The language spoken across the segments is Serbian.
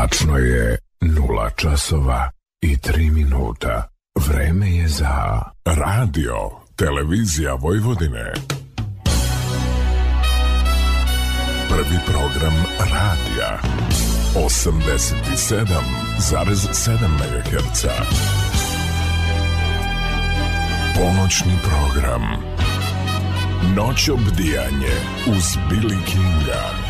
Tačno je nula časova i tri minuta. Vreme je za radio, televizija Vojvodine. Prvi program radija. 87,7 MHz. Ponoćni program. Noć obdijanje uz Billy Kinga.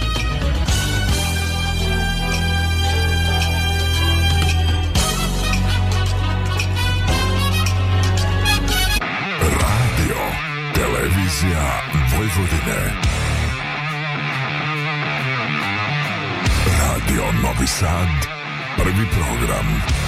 Televizija Vojvodine. Radio Novi Sad, prvi program.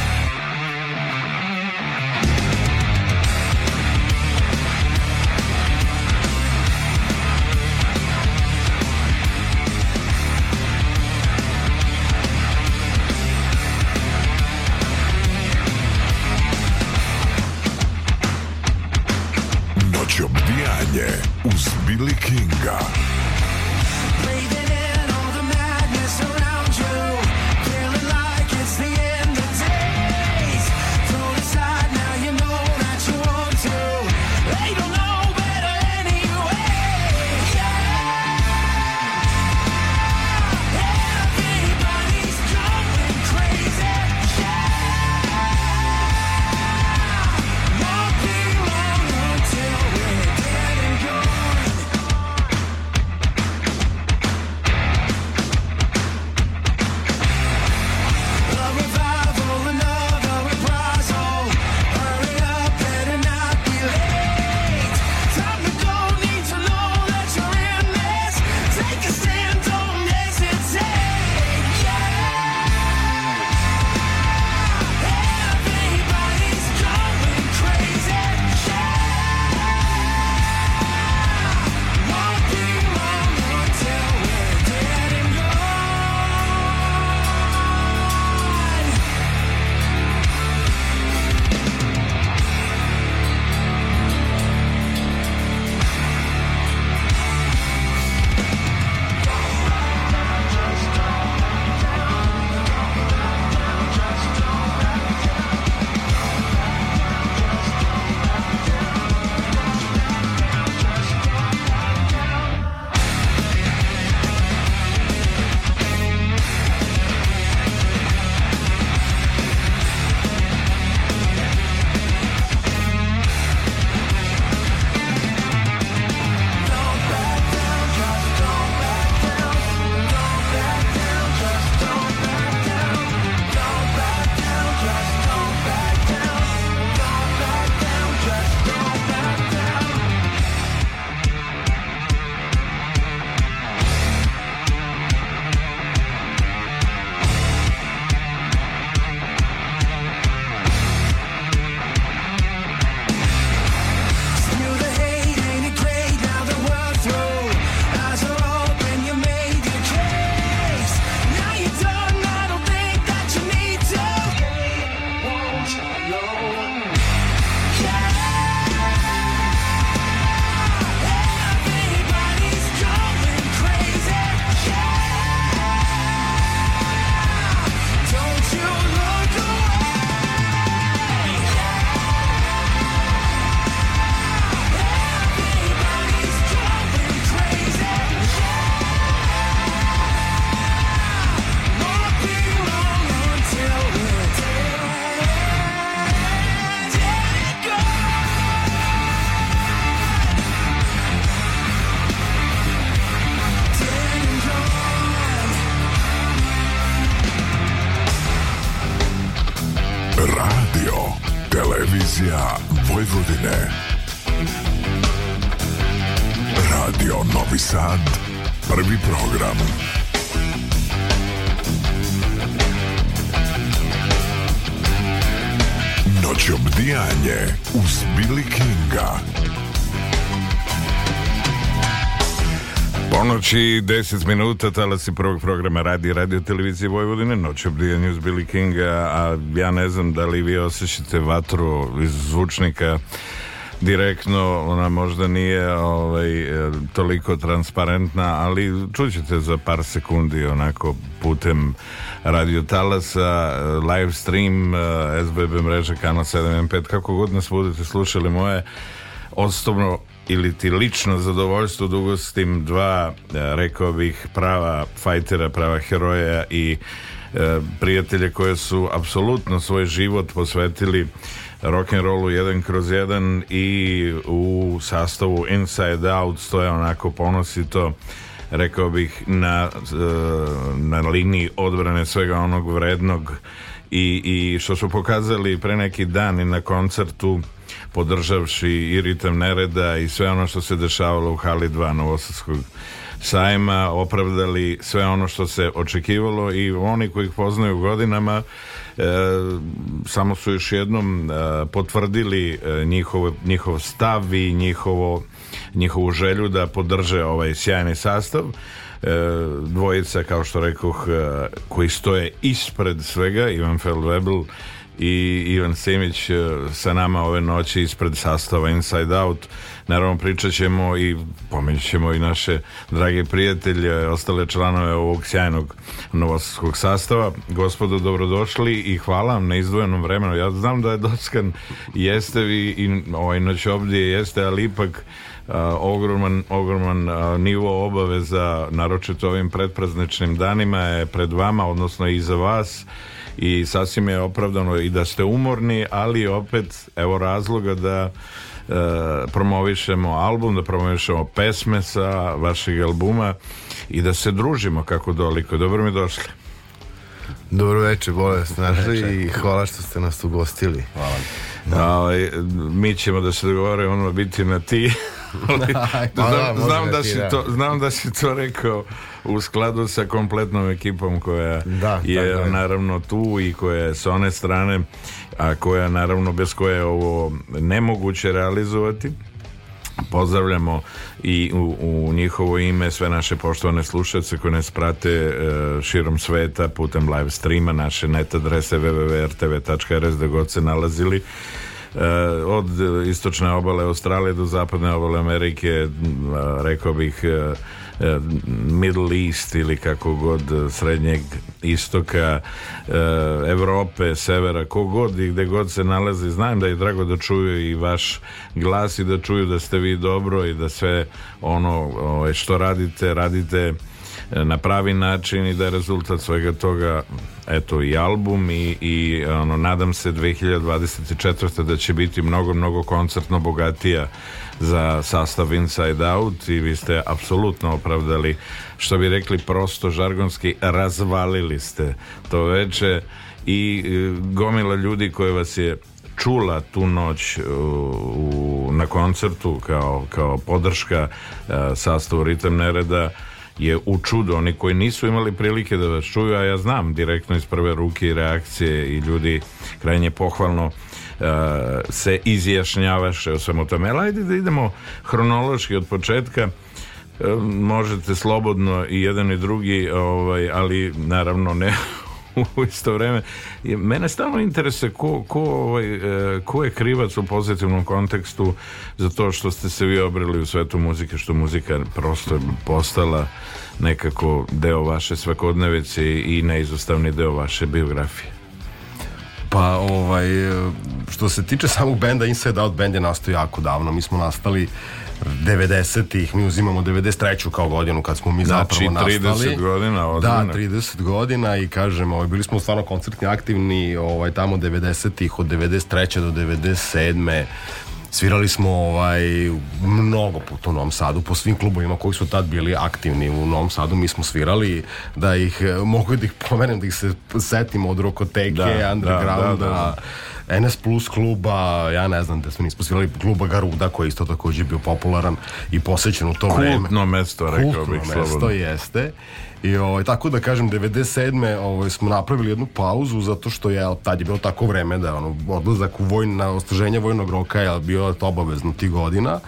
i 10 minuta talasi prvog programa radi radio televizije Vojvodine noć obdijanje news Billy Kinga a ja ne znam da li vi osjećate vatru iz zvučnika direktno, ona možda nije ovaj, e, toliko transparentna, ali čućete za par sekundi onako putem radio talasa, live stream, e, SBB mreža, kanal 715, kako god nas budete slušali moje osobno ili ti lično zadovoljstvo da ugostim dva, e, rekao bih, prava fajtera, prava heroja i e, prijatelje koje su apsolutno svoj život posvetili rock'n'rollu jedan kroz jedan i u sastavu Inside Out stoje onako ponosito rekao bih na, e, na liniji odbrane svega onog vrednog i, i što su pokazali pre neki dan i na koncertu podržavši i ritam nereda i sve ono što se dešavalo u Hali 2 Novosadskog sajma, opravdali sve ono što se očekivalo i oni koji ih poznaju godinama e, samo su još jednom e, potvrdili e, njihov, njihov stav i njihovo, njihovu želju da podrže ovaj sjajni sastav e, dvojica kao što rekoh e, koji stoje ispred svega Ivan Feldwebel i Ivan Simić e, sa nama ove noći ispred sastava Inside Out. Naravno pričat ćemo i pomenut ćemo i naše drage prijatelje, ostale članove ovog sjajnog novosadskog sastava. Gospodo, dobrodošli i hvala vam na izdvojenom vremenu. Ja znam da je Dockan jeste vi i ovaj noć ovdje jeste, ali ipak a, e, ogroman, ogroman a, e, nivo obaveza, naročito ovim predprazničnim danima je pred vama, odnosno i za vas i sasvim je opravdano i da ste umorni, ali opet evo razloga da e, promovišemo album, da promovišemo pesme sa vašeg albuma i da se družimo kako doliko. Dobro mi došli. Dobro večer, Bole, snašli i hvala što ste nas ugostili. Hvala. Da. Ovaj, A, mi ćemo da se dogovorimo, ono biti na ti. Pa da, znam, da, znam, da, si da. to, znam da si to rekao u skladu sa kompletnom ekipom koja da, je tako. naravno tu i koja je s one strane, a koja naravno bez koje je ovo nemoguće realizovati. Pozdravljamo i u, u njihovo ime sve naše poštovane slušalce koji nas prate e, širom sveta putem live streama, naše net adrese www.rtv.rs da god se nalazili Eh, od istočne obale Australije do zapadne obale Amerike eh, rekao bih eh, Middle East ili kako god srednjeg istoka Evrope, severa kogod i gde god se nalazi znam da je drago da čuju i vaš glas i da čuju da ste vi dobro i da sve ono ovaj, što radite radite na pravi način i da je rezultat svega toga eto i album i, i ono, nadam se 2024. da će biti mnogo, mnogo koncertno bogatija za sastav Inside Out i vi ste apsolutno opravdali što bi rekli prosto žargonski razvalili ste to veče i e, gomila ljudi koje vas je čula tu noć e, u, na koncertu kao, kao podrška e, sastavu Ritem Nereda je u čudu. Oni koji nisu imali prilike da vas čuju, a ja znam direktno iz prve ruke reakcije i ljudi krajnje pohvalno uh, se izjašnjavaše o svemu tome. Ali ajde da idemo hronološki od početka uh, možete slobodno i jedan i drugi, ovaj, ali naravno ne u isto vreme. Mene stalno interesuje ko, ko, ovaj, e, ko je krivac u pozitivnom kontekstu za to što ste se vi obrili u svetu muzike, što muzika prosto postala nekako deo vaše svakodnevice i neizostavni deo vaše biografije. Pa ovaj, e, što se tiče samog benda Inside Out Band je nastao jako davno. Mi smo nastali uh, 90-ih, mi uzimamo 93. kao godinu kad smo mi zapravo znači, nastali. Znači 30 godina odmene. Da, 30 godina i kažemo, ovaj, bili smo stvarno koncertni aktivni ovaj, tamo 90-ih, od 93. do 97 svirali smo ovaj mnogo puta u Novom Sadu po svim klubovima koji su tad bili aktivni u Novom Sadu mi smo svirali da ih eh, mogu da ih pomenem da ih se setimo od Rokoteke, da, da, Undergrounda da, da, da NS Plus kluba, ja ne znam da smo nismo svirali, kluba Garuda koji je isto takođe bio popularan i posećen u to Kultno vreme. Kultno mesto, rekao Kultno bih slobodno. mesto jeste. I ovaj, tako da kažem, 97. Ovaj, smo napravili jednu pauzu zato što je, tad je bilo tako vreme da ono, odlazak u vojna, na ostroženje vojnog roka je bio to obavezno tih godina.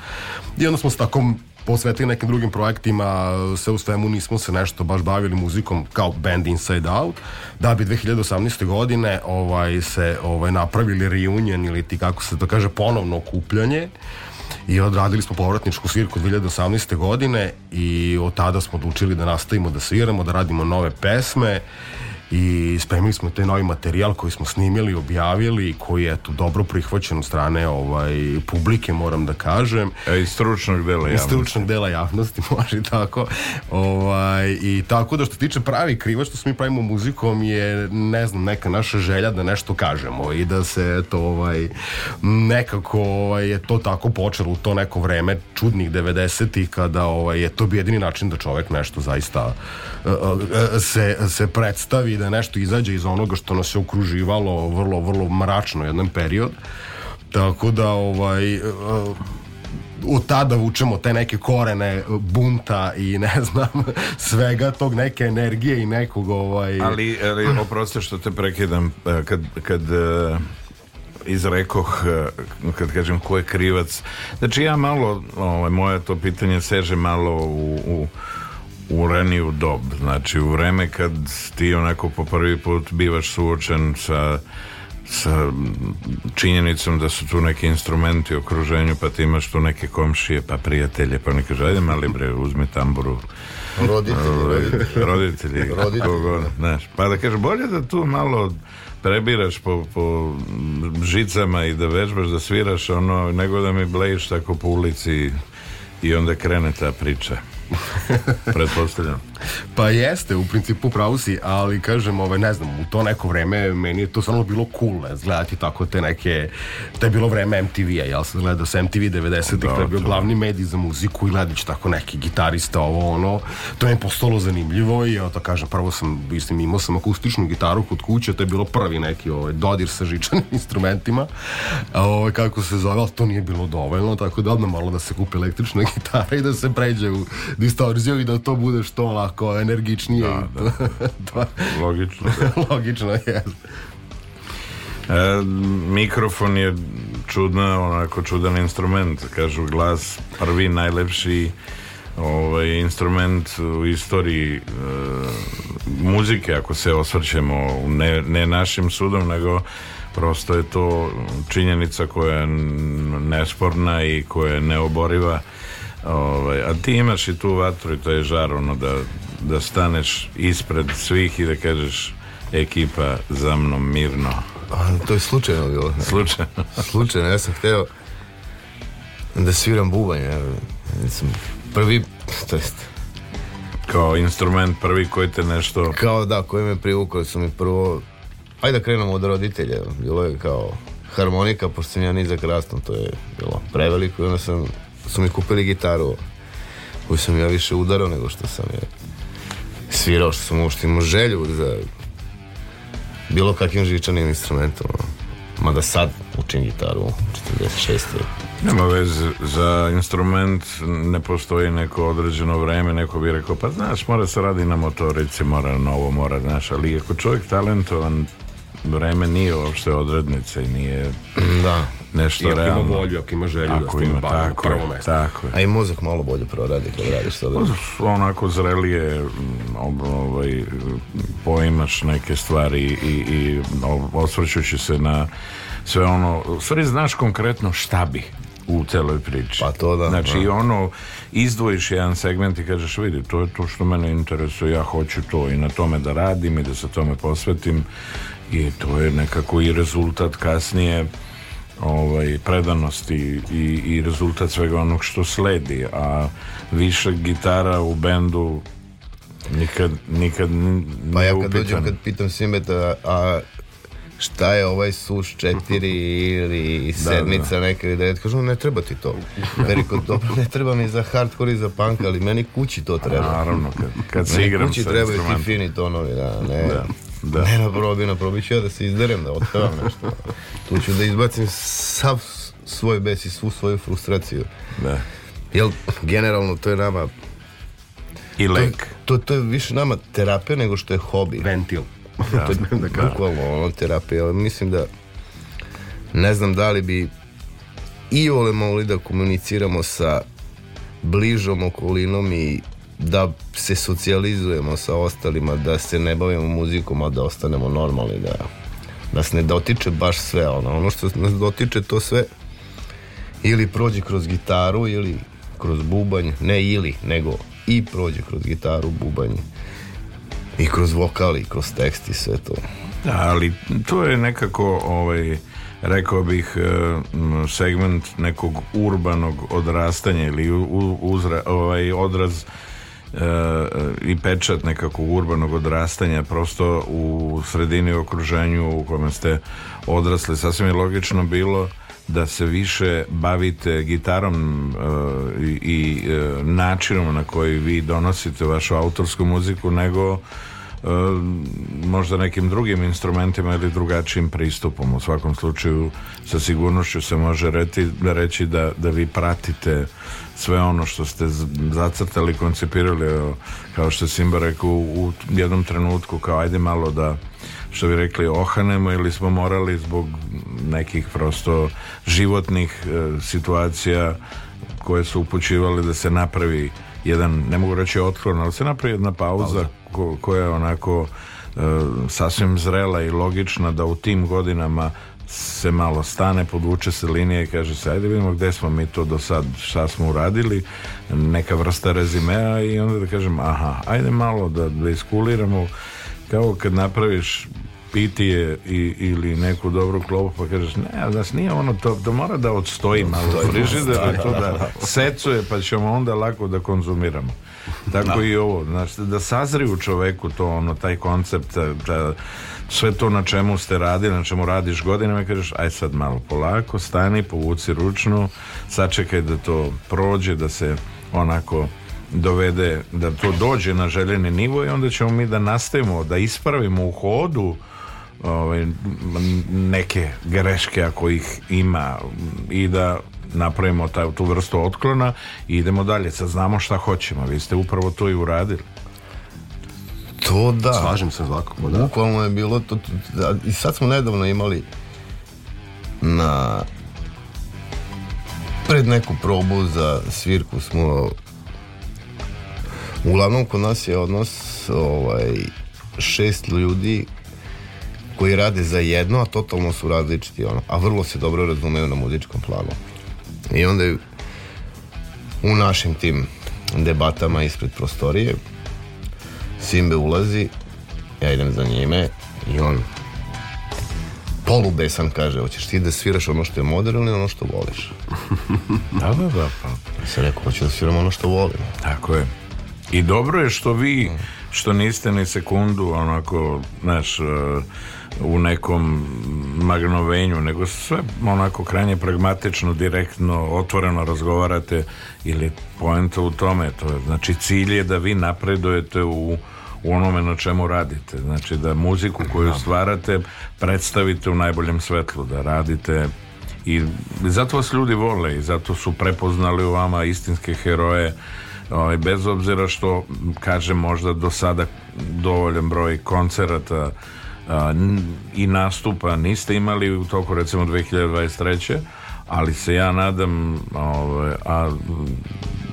I onda smo s takom posvetili nekim drugim projektima, sve u svemu nismo se nešto baš bavili muzikom kao band Inside Out, da bi 2018. godine ovaj, se ovaj, napravili reunion ili ti kako se to kaže ponovno okupljanje i odradili smo povratničku svirku 2018. godine i od tada smo odlučili da nastavimo da sviramo, da radimo nove pesme i spremili smo taj novi materijal koji smo snimili, objavili koji je eto, dobro prihvaćen od strane ovaj, publike, moram da kažem. E, I stručnog dela javnosti. I stručnog dela javnosti, može tako. Ovaj, I tako da što tiče pravi kriva što smo mi pravimo muzikom je, ne znam, neka naša želja da nešto kažemo i da se to ovaj, nekako ovaj, je to tako počelo u to neko vreme čudnih 90-ih kada ovaj, je to bi jedini način da čovek nešto zaista e, e, e, se, se predstavi da nešto izađe iz onoga što nas je okruživalo vrlo, vrlo mračno jedan period. Tako da, ovaj, e, od tada vučemo te neke korene bunta i ne znam svega tog neke energije i nekog ovaj... Ali, ali oprosti što te prekidam e, kad, kad e, izrekoh kad kažem ko je krivac znači ja malo ovaj, moje to pitanje seže malo u, u u raniju dob, znači u vreme kad ti onako po prvi put bivaš suočen sa sa činjenicom da su tu neki instrumenti u okruženju, pa ti imaš tu neke komšije, pa prijatelje, pa neki kaže, ajde mali bre, uzmi tamburu. Roditelji, ovaj, roditelji. roditelji, roditelji da. Znaš, pa da kažeš, bolje da tu malo prebiraš po, po žicama i da vežbaš, da sviraš ono, nego da mi blejiš tako po ulici i onda krene ta priča. Pretpostavljam. Pa jeste, u principu pravu si, ali kažem, ovaj, ne znam, u to neko vreme meni je to stvarno bilo cool, ne, gledati tako te neke, to je bilo vreme MTV-a, jel sam gledao sa MTV 90-ih, da, to je bio to. glavni medij za muziku i gledajući tako neki gitarista, ovo ono, to mi je postalo zanimljivo i ja to kažem, prvo sam, mislim, imao sam akustičnu gitaru kod kuće, to je bilo prvi neki ovaj, dodir sa žičanim instrumentima, ovaj, kako se zove, ali to nije bilo dovoljno, tako da odmah malo da se kupi električna gitara i da se pređe u distorziju i da to bude što onako energičnije. Da, da. da. Logično. Logično, je. E, mikrofon je čudna, onako čudan instrument. Kažu glas prvi najlepši ovaj, instrument u istoriji e, muzike, ako se osvrćemo ne, ne našim sudom, nego prosto je to činjenica koja je nesporna i koja je neoboriva Ovaj, a ti imaš i tu vatru i to je žar ono da, da staneš ispred svih i da kažeš ekipa za mnom mirno. A, to je slučajno bilo. Slučajno. slučajno, ja sam hteo da sviram bubanje. Ja, prvi, to jest, kao instrument prvi koji te nešto... Kao da, koji me privukao su mi prvo... Ajde da krenemo od roditelja. Bilo je kao harmonika, pošto sam ja nizak rastom, to je bilo preveliko i onda sam su mi kupili gitaru koju sam ja više udarao nego što sam je svirao, što sam uopšte imao želju za bilo kakvim žičanim instrumentom. Mada sad učim gitaru 46. Nema veze, za instrument ne postoji neko određeno vreme, neko bi rekao, pa znaš, mora se radi na motorici, mora na ovo, mora, znaš, ali ako čovjek talentovan, vreme nije uopšte odrednica i nije... Da nešto I ako ima volju, ako ima želju da ako da ima, bavi tako prvo mesto. Tako je. A i mozak malo bolje proradi kad radiš to. Da. Mozak onako zrelije ovaj, poimaš neke stvari i, i osvrćući se na sve ono, u stvari znaš konkretno šta bi u celoj priči. Pa to da. Znači da. ono, izdvojiš jedan segment i kažeš vidi, to je to što mene interesuje, ja hoću to i na tome da radim i da se tome posvetim i to je nekako i rezultat kasnije ovaj, predanost i, i, i rezultat svega onog što sledi a više gitara u bendu nikad nikad pa ja kad dođem kad pitam Simbeta a šta je ovaj suš četiri ili da, sedmica da, da. neka ili devet, kažu ne treba ti to. Veliko, dobro, ne treba mi za hardcore i za punk, ali meni kući to treba. A, naravno, kad, kad se igram kući sa trebaju ti fini tonovi, da, ne. Da. Da. Nema probina, probit ću ja da se izderem, da otpevam nešto. tu ću da izbacim sav svoj bes i svu svoju frustraciju. Da. Jel, generalno, to je nama... I lek. To, to, to je više nama terapija nego što je hobi. Ventil. Ja, to je da bukvalno ono terapija, mislim da ne znam da li bi i ole mogli da komuniciramo sa bližom okolinom i da se socijalizujemo sa ostalima, da se ne bavimo muzikom, a da ostanemo normalni, da nas ne dotiče baš sve ono. Ono što nas dotiče to sve ili prođe kroz gitaru ili kroz bubanj, ne ili, nego i prođe kroz gitaru, bubanj i kroz vokali, kroz tekst i sve to. Da, ali to je nekako ovaj rekao bih eh, segment nekog urbanog odrastanja ili uzra, ovaj odraz i pečat nekako urbanog odrastanja prosto u sredini u okruženju u kojem ste odrasli sasvim je logično bilo da se više bavite gitarom e, i e, načinom na koji vi donosite vašu autorsku muziku nego e, možda nekim drugim instrumentima ili drugačijim pristupom u svakom slučaju sa sigurnošću se može reći, reći da, da vi pratite sve ono što ste zacrtali, koncipirali kao što je Simba rekao u jednom trenutku kao ajde malo da što bi rekli ohanemo ili smo morali zbog nekih prosto životnih e, situacija koje su upućivale da se napravi jedan, ne mogu reći otklon, ali se napravi jedna pauza, pauza. Ko, koja je onako e, sasvim zrela i logična da u tim godinama se malo stane, podvuče se linije i kaže se, ajde vidimo gde smo mi to do sad, šta smo uradili, neka vrsta rezimea i onda da kažem, aha, ajde malo da, da iskuliramo, kao kad napraviš pitije i, ili neku dobru klobu, pa kažeš ne, znaš nije ono to, to mora da odstoji malo frižider da, to da, da, da secuje pa ćemo onda lako da konzumiramo Tako da. i ovo, znaš, da sazri u čoveku to, ono, taj koncept, e, da, sve to na čemu ste radili, na čemu radiš godinama, kažeš, aj sad malo polako, stani, povuci ručnu, sačekaj da to prođe, da se onako dovede, da to dođe na željeni nivo i onda ćemo mi da nastavimo, da ispravimo u hodu ovaj, neke greške ako ih ima i da napravimo taj, tu vrstu otklona i idemo dalje, sad znamo šta hoćemo vi ste upravo to i uradili to da slažem se svakako pa da. bukvalno je bilo to, da, i sad smo nedavno imali na pred neku probu za svirku smo uglavnom kod nas je odnos ovaj, šest ljudi koji rade za jedno, a totalno su različiti ono, a vrlo se dobro razumeju na muzičkom planu. I onda je u našim tim debatama ispred prostorije Simbe ulazi, ja idem za njime i on polubesan kaže, hoćeš ti da sviraš ono što je moderno ili ono što voliš? da, da, da. Pa. Ja sam rekao, hoću da sviram ono što volim. Tako je. I dobro je što vi, što niste ni sekundu, onako, znaš, u nekom magnovenju, nego sve onako krajnje pragmatično, direktno, otvoreno razgovarate ili poenta u tome. To je, znači cilj je da vi napredujete u, u onome na čemu radite. Znači da muziku koju da. stvarate predstavite u najboljem svetlu, da radite i zato vas ljudi vole i zato su prepoznali u vama istinske heroje ovaj, bez obzira što kaže možda do sada dovoljan broj koncerata a, i nastupa niste imali u toku recimo 2023. Ali se ja nadam, ovaj, a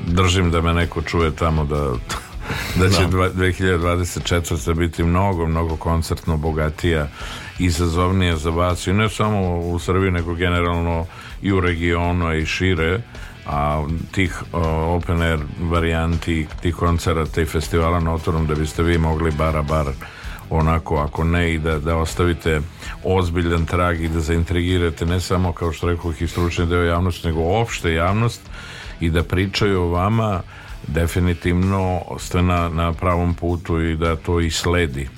držim da me neko čuje tamo da, da će da. 2024. biti mnogo, mnogo koncertno bogatija i izazovnija za vas i ne samo u Srbiji nego generalno i u regionu i šire a tih uh, open air varijanti tih koncerata i festivala na otvorom da biste vi mogli bara bar onako ako ne i da, da ostavite ozbiljan trag i da zaintrigirate ne samo kao što rekao i stručni deo javnosti nego opšte javnost i da pričaju o vama definitivno ste na, na pravom putu i da to i sledi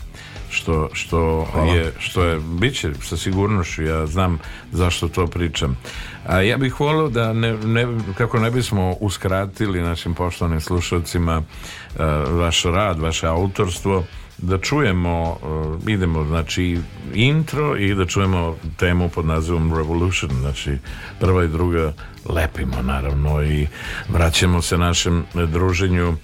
što, što Hvala. je što je biće sa sigurnošću ja znam zašto to pričam a ja bih volio da ne, ne, kako ne bismo uskratili našim poštovanim slušalcima uh, vaš rad, vaše autorstvo da čujemo, uh, idemo znači intro i da čujemo temu pod nazivom Revolution, znači prva i druga lepimo naravno i vraćamo se našem druženju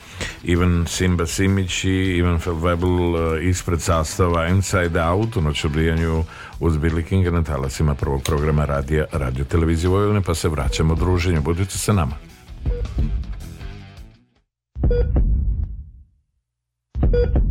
Ivan Simba Simić i Ivan Fabel uh, eh, ispred sastava Inside Out u noćobrijanju uz Billy Kinga na talasima prvog programa radija Radio Televizije Vojvodine pa se vraćamo druženju, budite sa nama. Thank you.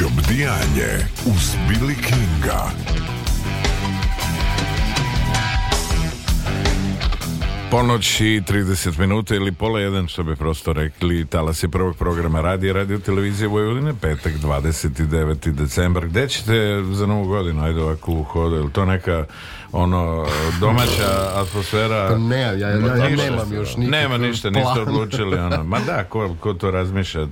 Noćom uz Billy Kinga. Ponoć i 30 minuta ili pola jedan, što bi prosto rekli, talas je prvog programa radi, radio televizije Vojvodine, petak 29. decembar. Gde ćete za novu godinu, ajde ovako u hodu, je to neka ono domaća atmosfera. Pa ne, ja, ja, ja, ja nemam još ništa Nema ništa, plan. niste odlučili ono. Ma da, ko, ko to razmišlja?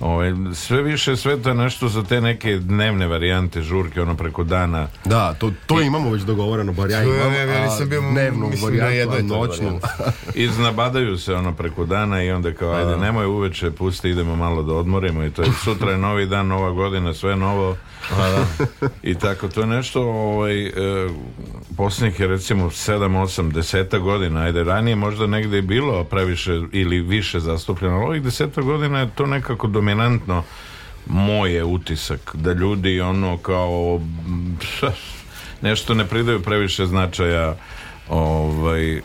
Ovaj, sve više sve to je nešto za te neke dnevne varijante žurke ono preko dana. Da, to, to I, imamo već dogovoreno, bar ja imam. Ne, ja nisam bio dnevnu varijantu, noćnu. Iznabadaju se ono preko dana i onda kao ajde, da. nemoj uveče, pusti, idemo malo da odmorimo i to je sutra je novi dan, nova godina, sve novo. A, da. I tako to je nešto ovaj, eh, po posljednjih recimo 7, 8, 10 godina, ajde ranije možda negde je bilo previše ili više zastupljeno, ali ovih 10 godina je to nekako dominantno moje utisak, da ljudi ono kao nešto ne pridaju previše značaja ovaj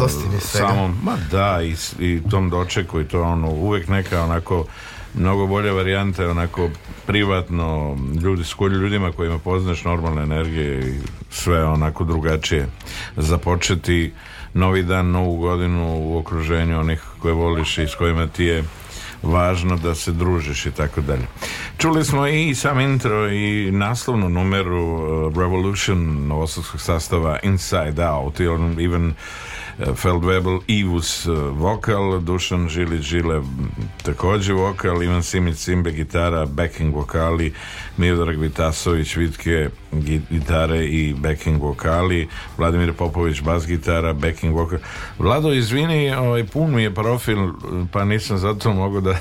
Dostini eh, samom, ma da i, i tom dočeku i to ono uvek neka onako mnogo bolje varijante onako privatno ljudi s koji ljudima kojima poznaješ normalne energije i sve onako drugačije započeti novi dan, novu godinu u okruženju onih koje voliš i s kojima ti je važno da se družiš i tako dalje. Čuli smo i sam intro i naslovnu numeru uh, Revolution novosadskog sastava Inside Out i on even Feldwebel i uz eh, vokal, Dušan Žilić Žile takođe vokal, Ivan Simić Simbe gitara, backing vokali, Miodrag Vitasović Vitke gitare i backing vokali, Vladimir Popović bas gitara, backing vokal. Vlado, izvini, ovaj, pun mi je profil, pa nisam zato mogu da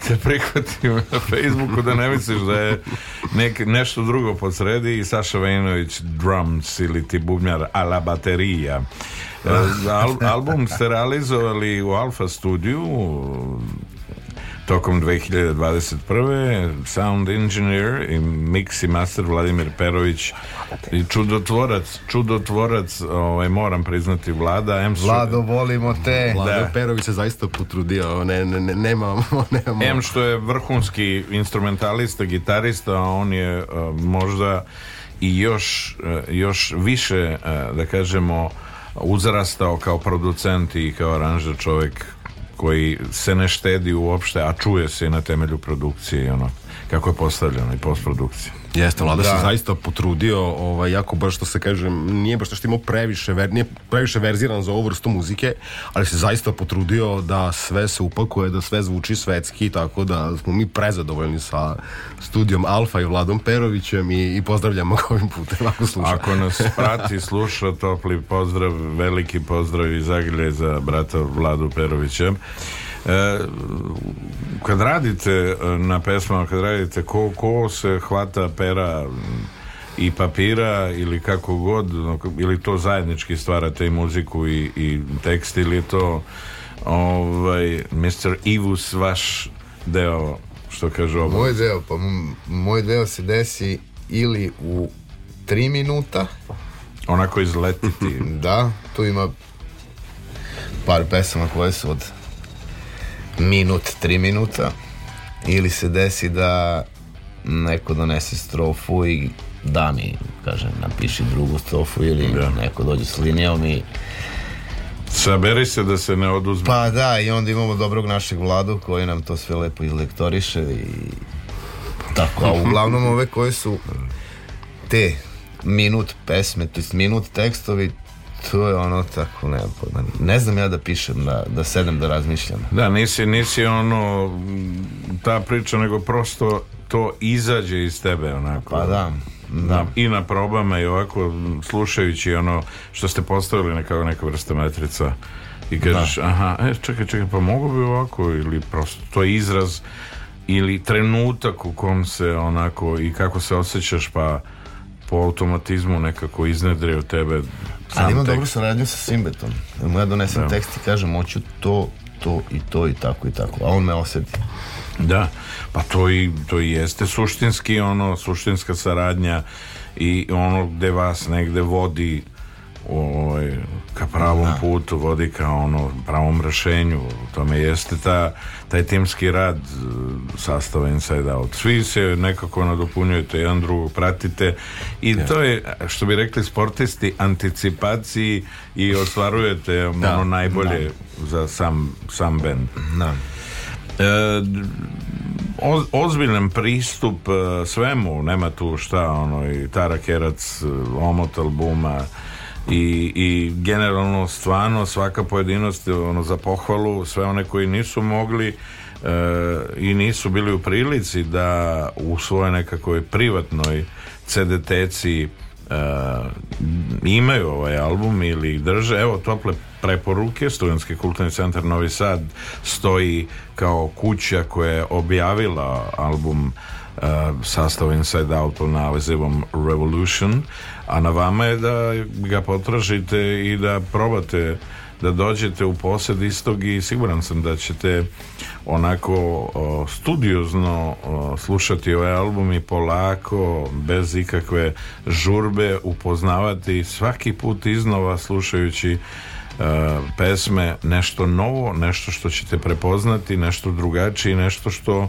se prihvatim na Facebooku da ne misliš da je nek, nešto drugo po sredi i Saša Vejinović drums ili ti bubnjar a la baterija. Al, album ste realizovali u Alfa studiju Tokom 2021. sound engineer i mix i master Vladimir Perović i čudotvorac, čudotvorac, ovaj, moram priznati vlada. M Vlado, volimo te. Da. Vlado da. Perović se zaista potrudio, ne, ne, ne, nemamo, nemamo. M što je vrhunski instrumentalista, gitarista, on je uh, možda i još, uh, još više, uh, da kažemo, uzrastao kao producent i kao aranžer čovjek koji se ne štedi uopšte, a čuje se na temelju produkcije i ono kako je postavljeno i postprodukcija. Jeste, Vlada da. se zaista potrudio, ovaj, jako baš što se kaže, nije baš što imao previše, ver, nije previše verziran za ovu vrstu muzike, ali se zaista potrudio da sve se upakuje, da sve zvuči svetski, tako da smo mi prezadovoljni sa studijom Alfa i Vladom Perovićem i, i pozdravljamo ga ovim putem, ako sluša. Ako nas prati, sluša, topli pozdrav, veliki pozdrav iz Agilje za brata Vladu Perovića. E, kad radite e, na pesmama, kad radite, ko, ko se hvata pera i papira ili kako god, ili to zajednički stvarate i muziku i, i tekst ili je to ovaj, Mr. Ivus vaš deo što kaže ovo? Moj deo, pa moj deo se desi ili u tri minuta onako izletiti da, tu ima par pesama koje su od minut, tri minuta ili se desi da neko donese strofu i da mi, kažem, napiši drugu strofu ili da. neko dođe s linijom i Saberi se da se ne oduzme. Pa da, i onda imamo dobrog našeg vladu koji nam to sve lepo izlektoriše i tako. A uglavnom ove koje su te minut pesme, to jest minut tekstovi, to je ono tako, nemam pojma. Ne znam ja da pišem, da, da sedem, da razmišljam. Da, nisi, nisi ono ta priča, nego prosto to izađe iz tebe onako. Pa da. Da. I na probama i ovako slušajući ono što ste postavili na kao neka vrsta metrica i da. kažeš da. aha, e, čekaj, čekaj, pa mogu bi ovako ili prosto to je izraz ili trenutak u kom se onako i kako se osjećaš pa po automatizmu nekako iznedre u tebe sam Ali imam tekst. dobru saradnju sa Simbetom. Mu ja donesem da. tekst i kažem, hoću to, to i to i tako i tako. A on me osjeti. Da, pa to i, to i jeste suštinski ono, suštinska saradnja i ono gde vas negde vodi ovaj, ka pravom da. putu, vodi ka ono pravom rešenju. U tome jeste ta taj timski rad e, sastava Inside Out. Svi se nekako nadopunjujete, jedan drugog pratite i ja. to je, što bi rekli sportisti, anticipaciji i ostvarujete da. ono najbolje da. za sam, sam band. Da. E, o, ozbiljan pristup e, svemu, nema tu šta, ono, i Tara Kerac, e, omot albuma, i, i generalno stvarno svaka pojedinost ono, za pohvalu, sve one koji nisu mogli e, i nisu bili u prilici da u svojoj nekakvoj privatnoj CDTeci e, imaju ovaj album ili ih drže, evo tople preporuke, Studenski kulturni centar Novi Sad stoji kao kuća koja je objavila album Eh, sastav Inside Out pod nazivom Revolution a na vama je da ga potražite i da probate da dođete u posed istog i siguran sam da ćete onako o, studiozno o, slušati ovaj album i polako, bez ikakve žurbe upoznavati svaki put iznova slušajući Uh, pesme nešto novo, nešto što ćete prepoznati, nešto drugačije, nešto što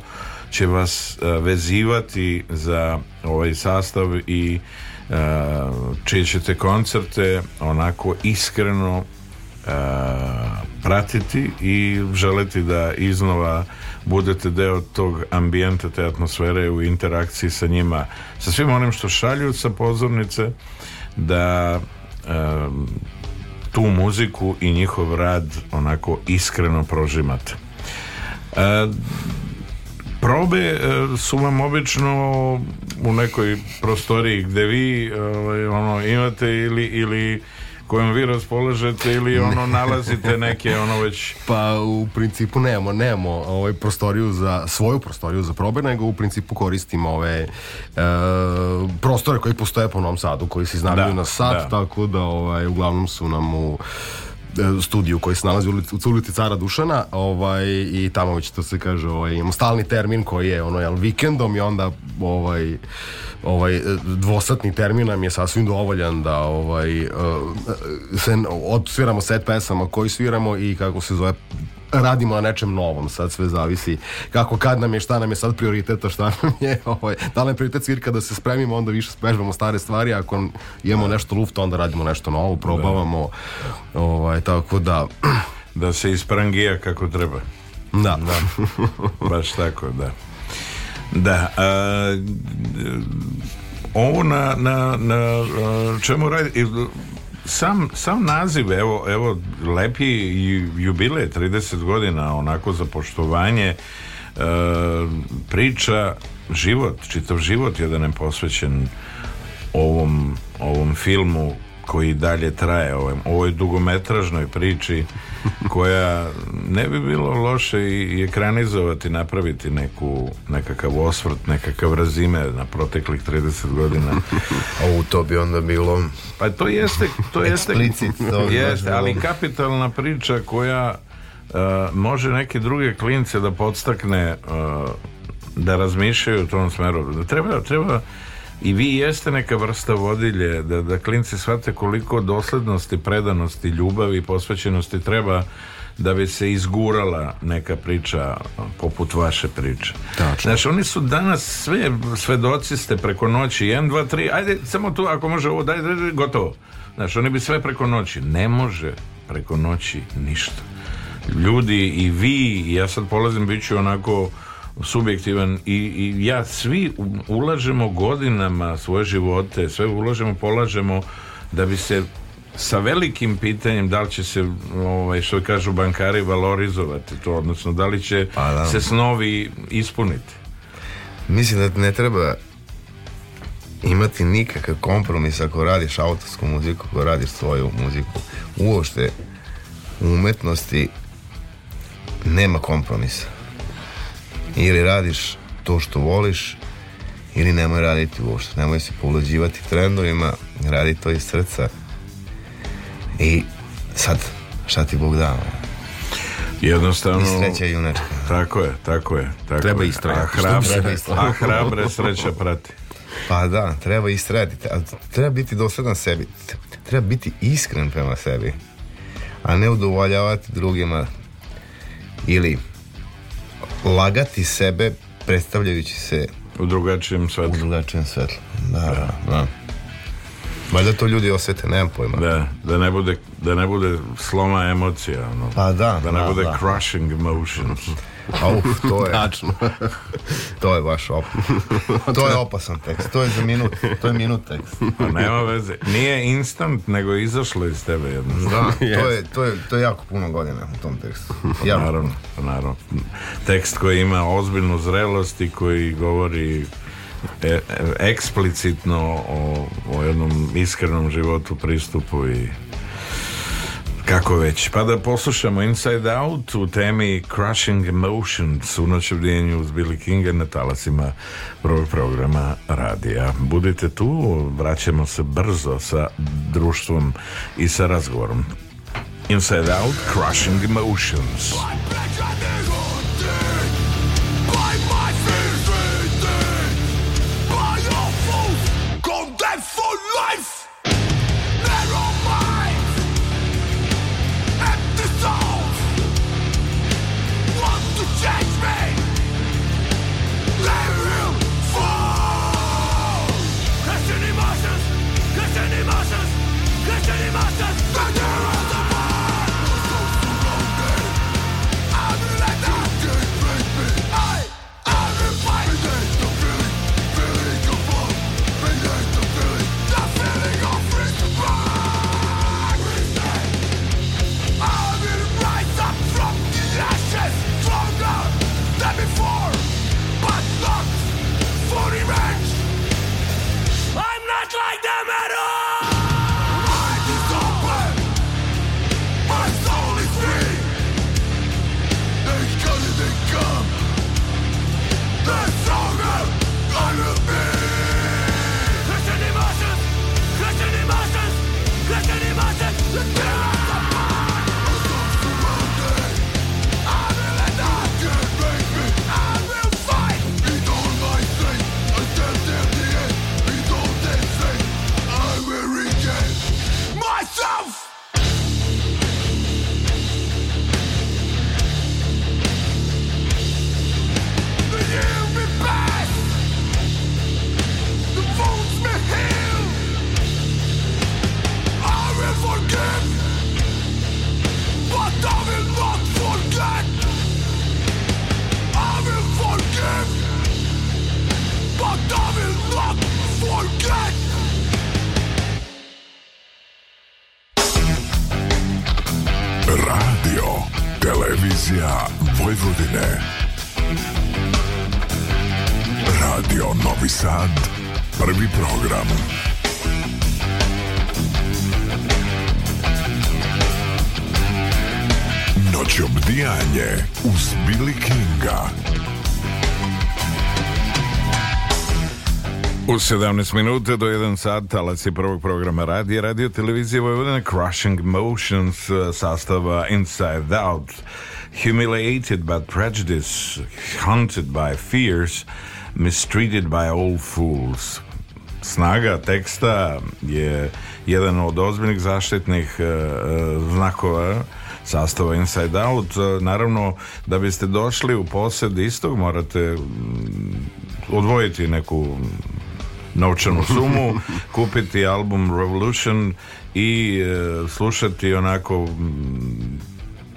će vas e, vezivati za ovaj sastav i e, čije ćete koncerte onako iskreno e, pratiti i želiti da iznova budete deo tog ambijenta, te atmosfere u interakciji sa njima, sa svim onim što šalju sa pozornice, da tu muziku i njihov rad onako iskreno prožimate. Probe e, su vam obično u nekoj prostoriji gde vi ovaj, ono, imate ili, ili kojom vi raspolažete ili ono nalazite neke ono već pa u principu nemamo nemamo ovaj prostoriju za svoju prostoriju za probe nego u principu koristimo ove e, prostore koji postoje po Novom Sadu koji se iznajmljuju da, na sad da. tako da ovaj uglavnom su nam u E, studiju koji se nalazi u ulici Cara Dušana ovaj, i tamo već to se kaže ovaj, imamo stalni termin koji je ono, jel, vikendom i onda ovaj, ovaj e, dvosatni termin nam je sasvim dovoljan da ovaj, e, se odsviramo set pesama koji sviramo i kako se zove radimo na nečem novom, sad sve zavisi kako kad nam je, šta nam je sad prioriteta, šta nam je, ovaj, da li nam je prioritet svirka da se spremimo, onda više vežbamo stare stvari, ako imamo da. nešto luft, onda radimo nešto novo, da. probavamo, ovaj, tako da... Da se isprangija kako treba. Da. da. Baš tako, da. Da. A, ovo na, na, na čemu radi sam, sam naziv, evo, evo lepi jubilej, 30 godina, onako za poštovanje e, priča život, čitav život jedan je posvećen ovom, ovom filmu koji dalje traje ovom, ovoj dugometražnoj priči koja ne bi bilo loše i ekranizovati, napraviti neku, nekakav osvrt, nekakav razime na proteklih 30 godina. O, to bi onda bilo... Pa to jeste... To jeste, to jeste ali kapitalna priča koja uh, može neke druge klince da podstakne uh, da razmišljaju u tom smeru. Treba, treba i vi jeste neka vrsta vodilje da, da klinci shvate koliko doslednosti, predanosti, ljubavi i posvećenosti treba da bi se izgurala neka priča poput vaše priče. Tačno. Znači, oni su danas sve svedoci ste preko noći, 1, 2, 3, ajde, samo tu, ako može ovo, daj, daj, gotovo. Znači, oni bi sve preko noći. Ne može preko noći ništa. Ljudi i vi, ja sad polazim, bit ću onako subjektivan i, i ja svi ulažemo godinama svoje živote, sve ulažemo, polažemo da bi se sa velikim pitanjem da li će se ovaj, što kažu bankari valorizovati to, odnosno da li će pa, da. se snovi ispuniti. Mislim da ne treba imati nikakav kompromis ako radiš autorsku muziku, ako radiš svoju muziku. Uošte u umetnosti nema kompromisa Ili radiš to što voliš, ili nemoj raditi uopšte, nemoj se povlađivati trendovima, radi to iz srca. I sad, šta ti Bog dao? Jednostavno... I sreća i junačka. Tako je, tako je. Tako treba istrajati. A hrabre, a hrabre sreća prati. Pa da, treba istrajati. Treba biti dosledan sebi. Treba biti iskren prema sebi. A ne udovoljavati drugima ili lagati sebe predstavljajući se u drugačijem svetlu. U drugačijem svetlu. Da, da, da. Valjda to ljudi osete, nemam pojma. Da, da ne bude, da ne bude sloma emocija. Ono. Pa da. Da ne da, bude da. crushing emotions. Auf, to je... Tačno. to je baš opasno. To je opasan tekst. To je za minut. To je minut tekst. Pa nema veze. Nije instant, nego izašlo iz tebe jedno. Da, yes. to, je, to, je, to je jako puno godina u tom tekstu. Pa naravno, pa naravno. Tekst koji ima ozbiljnu zrelost i koji govori e, e eksplicitno o, o jednom iskrenom životu pristupu i Kako već? Pa da poslušamo Inside Out u temi Crushing Emotions u noćevdijenju uz Billy Kinga na talasima prvog programa radija. Budite tu, vraćamo se brzo sa društvom i sa razgovorom. Inside Out, Crushing Emotions. 17 minuta do 1 sat, talac je prvog programa radija, radio televizije Vojvodina, Crushing Motions, e, sastava Inside Out, Humiliated by Prejudice, Haunted by Fears, Mistreated by All Fools. Snaga teksta je jedan od ozbiljnih zaštitnih uh, znakova sastava Inside Out. Naravno, da biste došli u posed istog, morate odvojiti neku novčanu sumu, kupiti album Revolution i e, slušati onako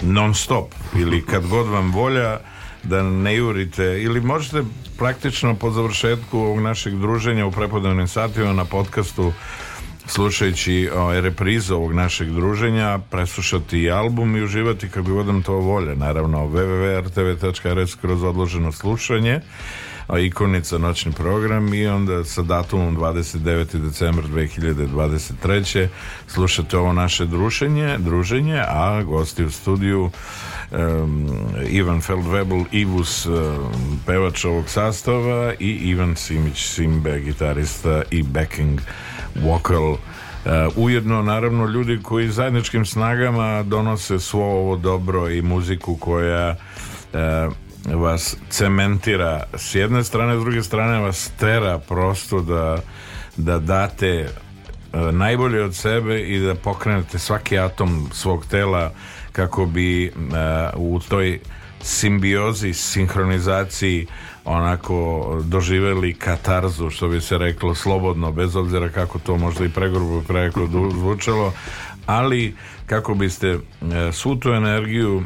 non stop ili kad god vam volja da ne jurite ili možete praktično po završetku ovog našeg druženja u prepodavnim satima na podcastu slušajući o, reprizu ovog našeg druženja, preslušati i album i uživati kako god vam to volje. Naravno, www.rtv.rs kroz odloženo slušanje ikonica noćni program i onda sa datumom 29. decembar 2023. slušate ovo naše druženje, druženje a gosti u studiju um, Ivan Feldwebel, Ivus um, pevač ovog sastava i Ivan Simić, Simbe, gitarista i backing vocal Uh, ujedno naravno ljudi koji zajedničkim snagama donose svo ovo dobro i muziku koja uh, vas cementira s jedne strane, s druge strane vas tera prosto da, da date e, najbolje od sebe i da pokrenete svaki atom svog tela kako bi e, u toj simbiozi, sinhronizaciji onako doživeli katarzu, što bi se reklo slobodno, bez obzira kako to možda i pregrubo preko zvučalo ali kako biste e, svu tu energiju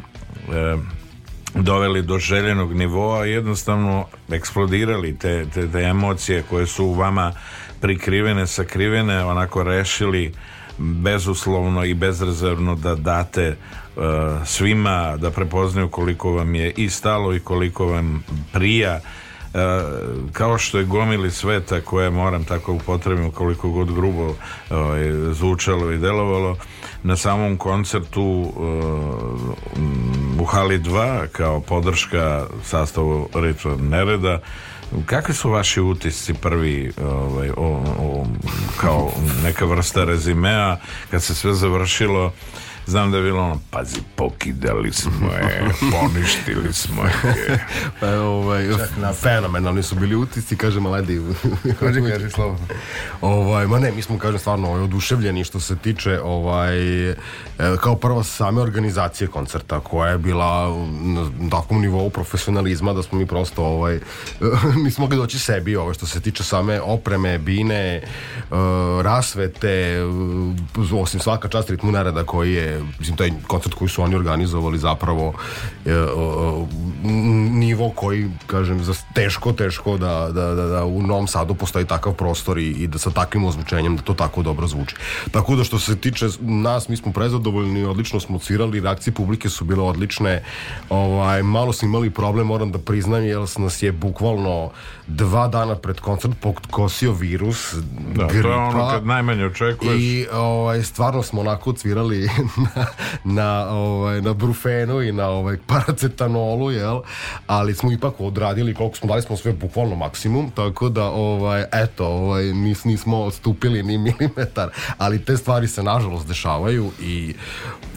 doveli do željenog nivoa jednostavno eksplodirali te, te, te emocije koje su u vama prikrivene, sakrivene onako rešili bezuslovno i bezrezervno da date uh, svima da prepoznaju koliko vam je i stalo i koliko vam prija E, kao što je gomili sveta koje moram tako upotrebiti koliko god grubo ovaj, zvučalo i delovalo na samom koncertu e, u Hali 2 kao podrška sastavu Ritva Nereda Kakvi su vaši utisci prvi ovaj, o, o, kao neka vrsta rezimea kad se sve završilo Znam da je bilo ono, pazi, pokidali smo je, poništili smo je. pa ovaj, na fenomenalni su bili utisci, kaže Maledi. kaže, kaži, slobodno. Ovaj, ma ne, mi smo, kažem, stvarno ovaj, oduševljeni što se tiče, ovaj, e, kao prva same organizacije koncerta, koja je bila na takvom nivou profesionalizma da smo mi prosto, ovaj, nismo mogli doći sebi, ovaj, što se tiče same opreme, bine, e, rasvete, e, osim svaka čast ritmu narada koji je je, mislim, taj koncert koji su oni organizovali zapravo e, o, nivo koji, kažem, za teško, teško da, da, da, da u Novom Sadu postoji takav prostor i, i da sa takvim ozvučenjem da to tako dobro zvuči. Tako da što se tiče nas, mi smo prezadovoljni, odlično smo cirali, reakcije publike su bile odlične. Ovaj, malo smo imali problem, moram da priznam, jer nas je bukvalno dva dana pred koncert pokosio virus, da, gripa. To je ono kad najmanje očekuješ. I ovaj, stvarno smo onako cvirali na, na, ovaj, na brufenu i na ovaj, paracetanolu, jel? Ali smo ipak odradili koliko smo, dali smo sve bukvalno maksimum, tako da, ovaj, eto, ovaj, nis, nismo odstupili ni milimetar, ali te stvari se nažalost dešavaju i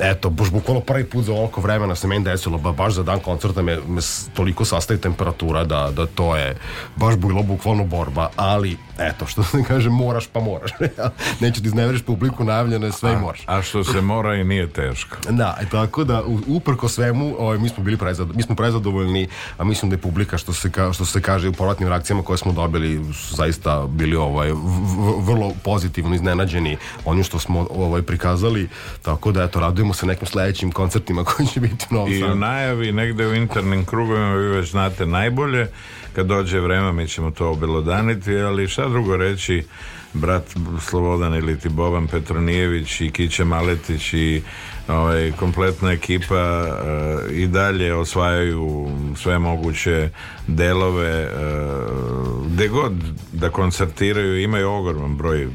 eto, baš bukvalno prvi put za ovoliko vremena se meni desilo, ba, baš za dan koncerta me, me toliko sastaje temperatura da, da to je baš bilo bukvalno borba, ali eto, što se kaže, moraš pa moraš. Neće ti da izneveriš publiku, najavljeno je sve a, i moraš. A što se mora i nije nije teško. Da, e, tako da uprko svemu ovaj, mi smo bili prezad, mi smo prezadovoljni, a mislim da je publika što se ka, što se kaže u povratnim reakcijama koje smo dobili su zaista bili ovaj vrlo pozitivno iznenađeni onim što smo ovaj prikazali, tako da eto radujemo se nekim sledećim koncertima koji će biti novo. I u najavi negde u internim krugovima vi već znate najbolje, kad dođe vreme mi ćemo to obelodaniti, ali šta drugo reći brat Slobodan ili ti Boban Petronijević i Kiće Maletić i ovaj, kompletna ekipa uh, i dalje osvajaju sve moguće delove uh, gde god da koncertiraju imaju ogroman broj mm,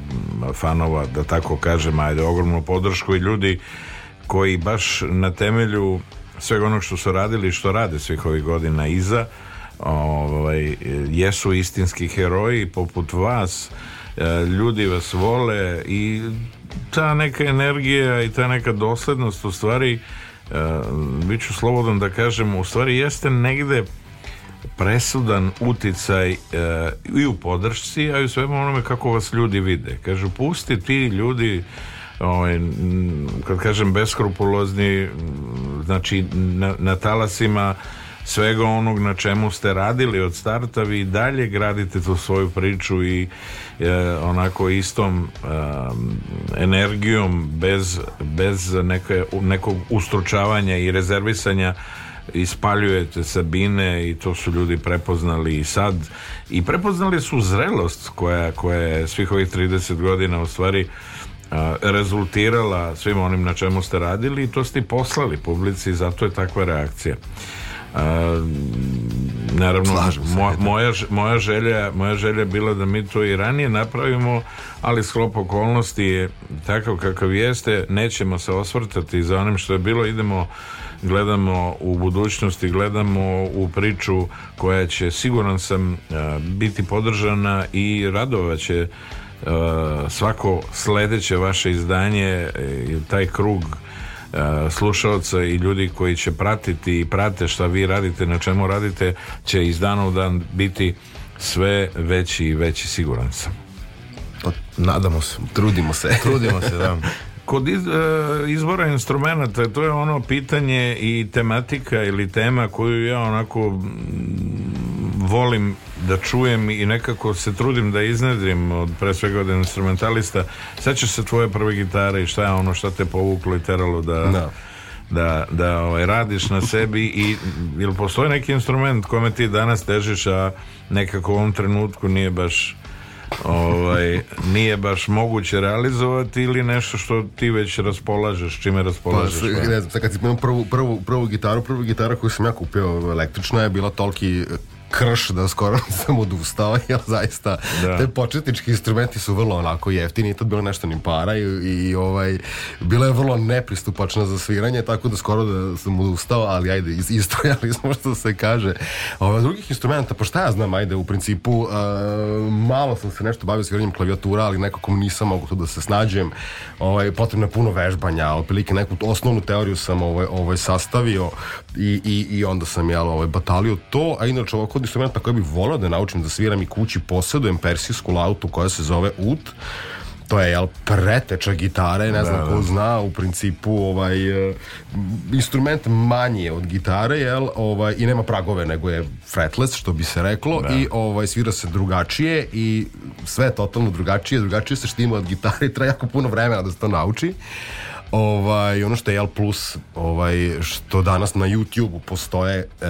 fanova da tako kažem ajde ogromnu podršku i ljudi koji baš na temelju svega onog što su radili i što rade svih ovih godina iza ovaj, jesu istinski heroji poput vas E, ljudi vas vole i ta neka energija i ta neka doslednost u stvari e, bit ću slobodan da kažem u stvari jeste negde presudan uticaj e, i u podršci, a i u svemu onome kako vas ljudi vide. Kažu, pusti ti ljudi ovaj, kad kažem beskrupulozni znači na, na talasima svega onog na čemu ste radili od starta vi dalje gradite tu svoju priču i e, onako istom e, energijom bez, bez neke, nekog ustručavanja i rezervisanja ispaljujete Sabine i to su ljudi prepoznali i sad i prepoznali su zrelost koja, koja je svih ovih 30 godina u stvari e, rezultirala svim onim na čemu ste radili i to ste poslali publici i zato je takva reakcija naravno mo, moja, moja, želja, moja želja bila da mi to i ranije napravimo ali sklop okolnosti je takav kakav jeste nećemo se osvrtati za onim što je bilo idemo gledamo u budućnosti gledamo u priču koja će siguran sam biti podržana i radovaće svako sledeće vaše izdanje e, taj krug E, slušalca i ljudi koji će pratiti i prate šta vi radite, na čemu radite, će iz dana u dan biti sve veći i veći siguran sam. Pa, nadamo se, trudimo se. trudimo se, da. Kod e, izbora instrumenta to je ono pitanje i tematika ili tema koju ja onako volim da čujem i nekako se trudim da iznedrim od pre svega od instrumentalista sećaš se tvoje prve gitare i šta je ono šta te povuklo i teralo da, da. da, da ovaj, radiš na sebi i jel postoji neki instrument kome ti danas težiš a nekako u ovom trenutku nije baš ovaj, nije baš moguće realizovati ili nešto što ti već raspolažeš, čime raspolažeš? Pa, ne znam, kad si prvu, prvu, prvu gitaru, prvu gitaru koju sam ja kupio električna je bila toliki krš da skoro sam odustao, jer zaista da. te početnički instrumenti su vrlo onako jeftini, to bilo nešto ni para i, i ovaj, bila je vrlo nepristupačna za sviranje, tako da skoro da sam odustao, ali ajde, istrojali smo što se kaže. Ovaj, drugih instrumenta, pa šta ja znam, ajde, u principu uh, malo sam se nešto bavio sviranjem klavijatura, ali nekako nisam mogu to da se snađem. Ovaj, potrebno je puno vežbanja, otprilike neku osnovnu teoriju sam ovaj, ovaj sastavio i, i, i onda sam jel, ovaj, batalio to, a inače ovako od instrumenta koje bih volao da naučim da sviram i kući posjedujem persijsku lautu koja se zove ut to je jel preteča gitare, ne znam da, ko da. zna, u principu ovaj e, instrument manje od gitare, jel, ovaj i nema pragove nego je fretless što bi se reklo da. i ovaj svira se drugačije i sve je totalno drugačije, drugačije se štima od gitare, treba jako puno vremena da se to nauči. Ovaj ono što je jel plus, ovaj što danas na YouTubeu postoje eh,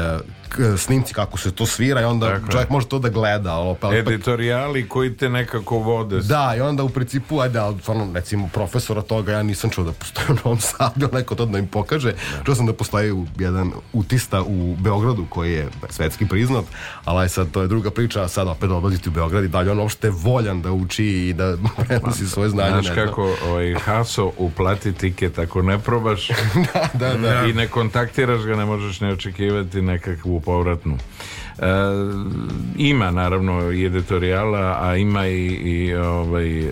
snimci kako se to svira i onda dakle. čovjek može to da gleda. Ali, opet, Editoriali koji te nekako vode. Da, i onda u principu, ajde, ali stvarno, recimo, profesora toga, ja nisam čuo da postoji u Novom Sadu, neko to da im pokaže. Da. Čuo sam da postoji jedan utista u Beogradu koji je svetski priznat, ali sad to je druga priča, sad opet odlaziti u Beograd i dalje on uopšte voljan da uči i da prenosi pa, svoje znanje. Znaš kako, ovaj, Haso uplati tiket ako ne probaš da, da, da. i ne kontaktiraš ga, ne možeš ne očekivati nekakvu u povratnu. E, ima naravno i editorijala, a ima i, i ovaj, e,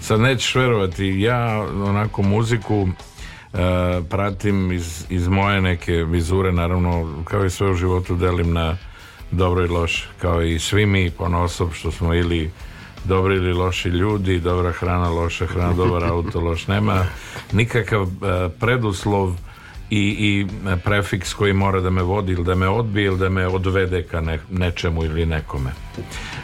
sad nećeš verovati, ja onako muziku e, pratim iz, iz moje neke vizure, naravno kao i sve u životu delim na dobro i loše, kao i svi mi ponosob što smo ili dobri ili loši ljudi, dobra hrana, loša hrana, dobar auto, loš nema. Nikakav uh, preduslov i, i prefiks koji mora da me vodi ili da me odbije ili da me odvede ka ne, nečemu ili nekome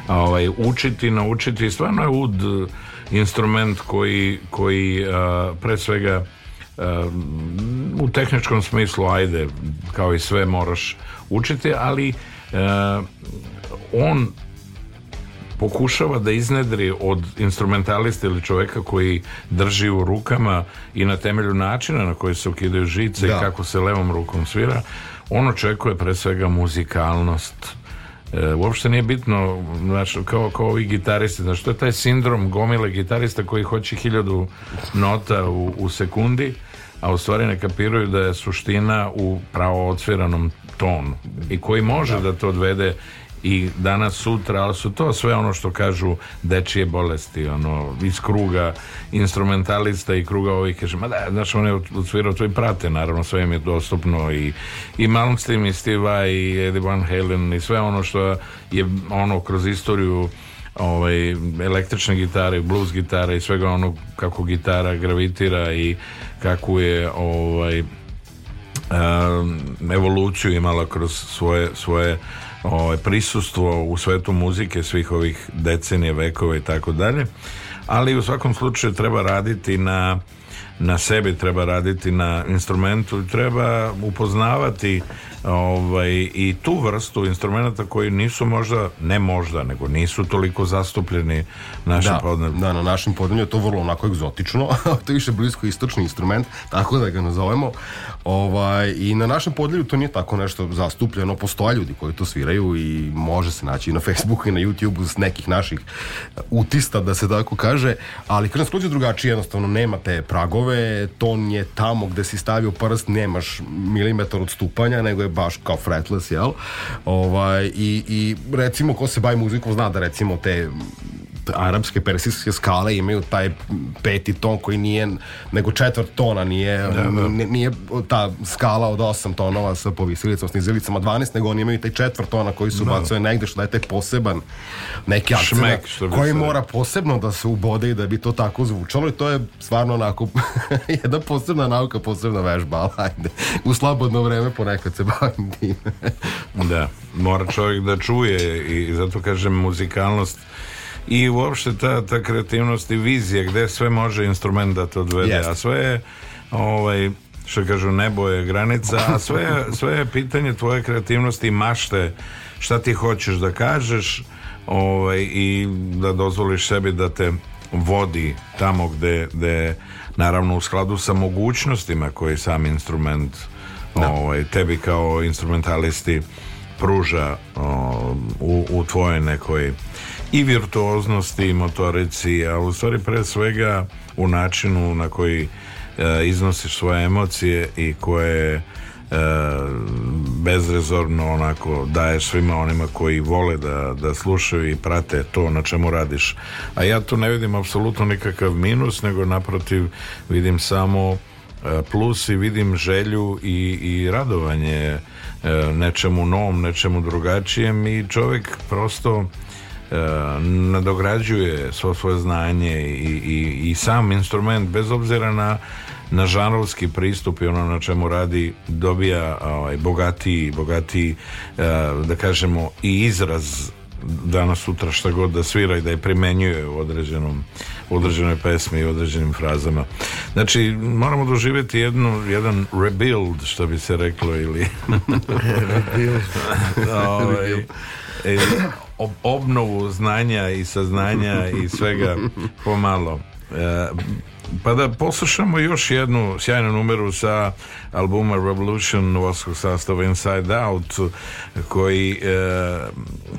a, ovaj, učiti, naučiti stvarno je ud uh, instrument koji, koji a, uh, pre svega a, uh, u tehničkom smislu ajde, kao i sve moraš učiti ali on pokušava da iznedri od instrumentaliste ili čoveka koji drži u rukama i na temelju načina na koji se ukidaju žice da. i kako se levom rukom svira, on očekuje pre svega muzikalnost, E, uopšte nije bitno znači, kao, kao ovi gitaristi znači, to je taj sindrom gomile gitarista koji hoće hiljadu nota u, u sekundi a u stvari ne kapiraju da je suština u pravo odsviranom tonu i koji može da, da to odvede i danas sutra, ali su to sve ono što kažu dečije bolesti, ono, iz kruga instrumentalista i kruga ovih, kaže, ma da, znaš, on je odsvirao to i prate, naravno, sve im je dostupno i, i Malmsteen i Steve i Eddie Van Halen i sve ono što je ono kroz istoriju ovaj, električne gitare, blues gitare i svega ono kako gitara gravitira i kako je ovaj, um, evoluciju imala kroz svoje, svoje ovaj, prisustvo u svetu muzike svih ovih decenije, vekova i tako dalje. Ali u svakom slučaju treba raditi na na sebi treba raditi na instrumentu treba upoznavati ovaj, i tu vrstu instrumenta koji nisu možda ne možda nego nisu toliko zastupljeni našim da, podnevnju. da na našem podnevnju je to vrlo onako egzotično to je više blisko istočni instrument tako da ga nazovemo Ovaj, I na našem podlju to nije tako nešto zastupljeno, postoje ljudi koji to sviraju i može se naći i na Facebooku i na YouTubeu s nekih naših uh, utista, da se tako kaže, ali krnas kluđe drugačije, jednostavno nema te pragove, ton je tamo gde si stavio prst, nemaš milimetar odstupanja, nego je baš kao fretless, jel? Ovaj, i, I recimo ko se bavi muzikom zna da recimo te arapske persijske skale imaju taj peti ton koji nije nego četvrt tona nije, da, da. nije ta skala od 8 tonova sa povisilicom, snizilicama 12 nego oni imaju taj četvrt tona koji su da. ubacuje negde što daje taj poseban neki akcent koji mora posebno da se ubode i da bi to tako zvučalo i to je stvarno onako jedna posebna nauka, posebna vežba ali ajde, u slobodno vreme ponekad se bavim time da, mora čovjek da čuje i zato kažem muzikalnost i uopšte ta, ta kreativnost i vizija gde sve može instrument da te odvede yes. a sve je ovaj, što kažu nebo je granica a sve, sve je pitanje tvoje kreativnosti i mašte šta ti hoćeš da kažeš ovaj, i da dozvoliš sebi da te vodi tamo gde, gde naravno u skladu sa mogućnostima koje sam instrument da. ovaj, tebi kao instrumentalisti pruža o, u, u tvojoj nekoj i virtuoznosti i motorici, a u stvari pre svega u načinu na koji e, iznosiš svoje emocije i koje e, bezrezorno onako daješ svima onima koji vole da, da slušaju i prate to na čemu radiš. A ja tu ne vidim apsolutno nikakav minus, nego naprotiv vidim samo e, plus i vidim želju i, i radovanje e, nečemu novom, nečemu drugačijem i čovjek prosto E, nadograđuje svo svoje znanje i, i, i sam instrument bez obzira na na žanrovski pristup i ono na čemu radi dobija ovaj, bogatiji, bogatiji e, da kažemo i izraz danas sutra šta god da svira i da je primenjuje u određenom u određenoj pesmi i određenim frazama znači moramo doživjeti jednu, jedan rebuild što bi se reklo ili rebuild, ovaj, rebuild. E, ob obnovu znanja i saznanja i svega pomalo. E, pa da poslušamo još jednu sjajnu numeru sa albuma Revolution Voskog sastava Inside Out koji e,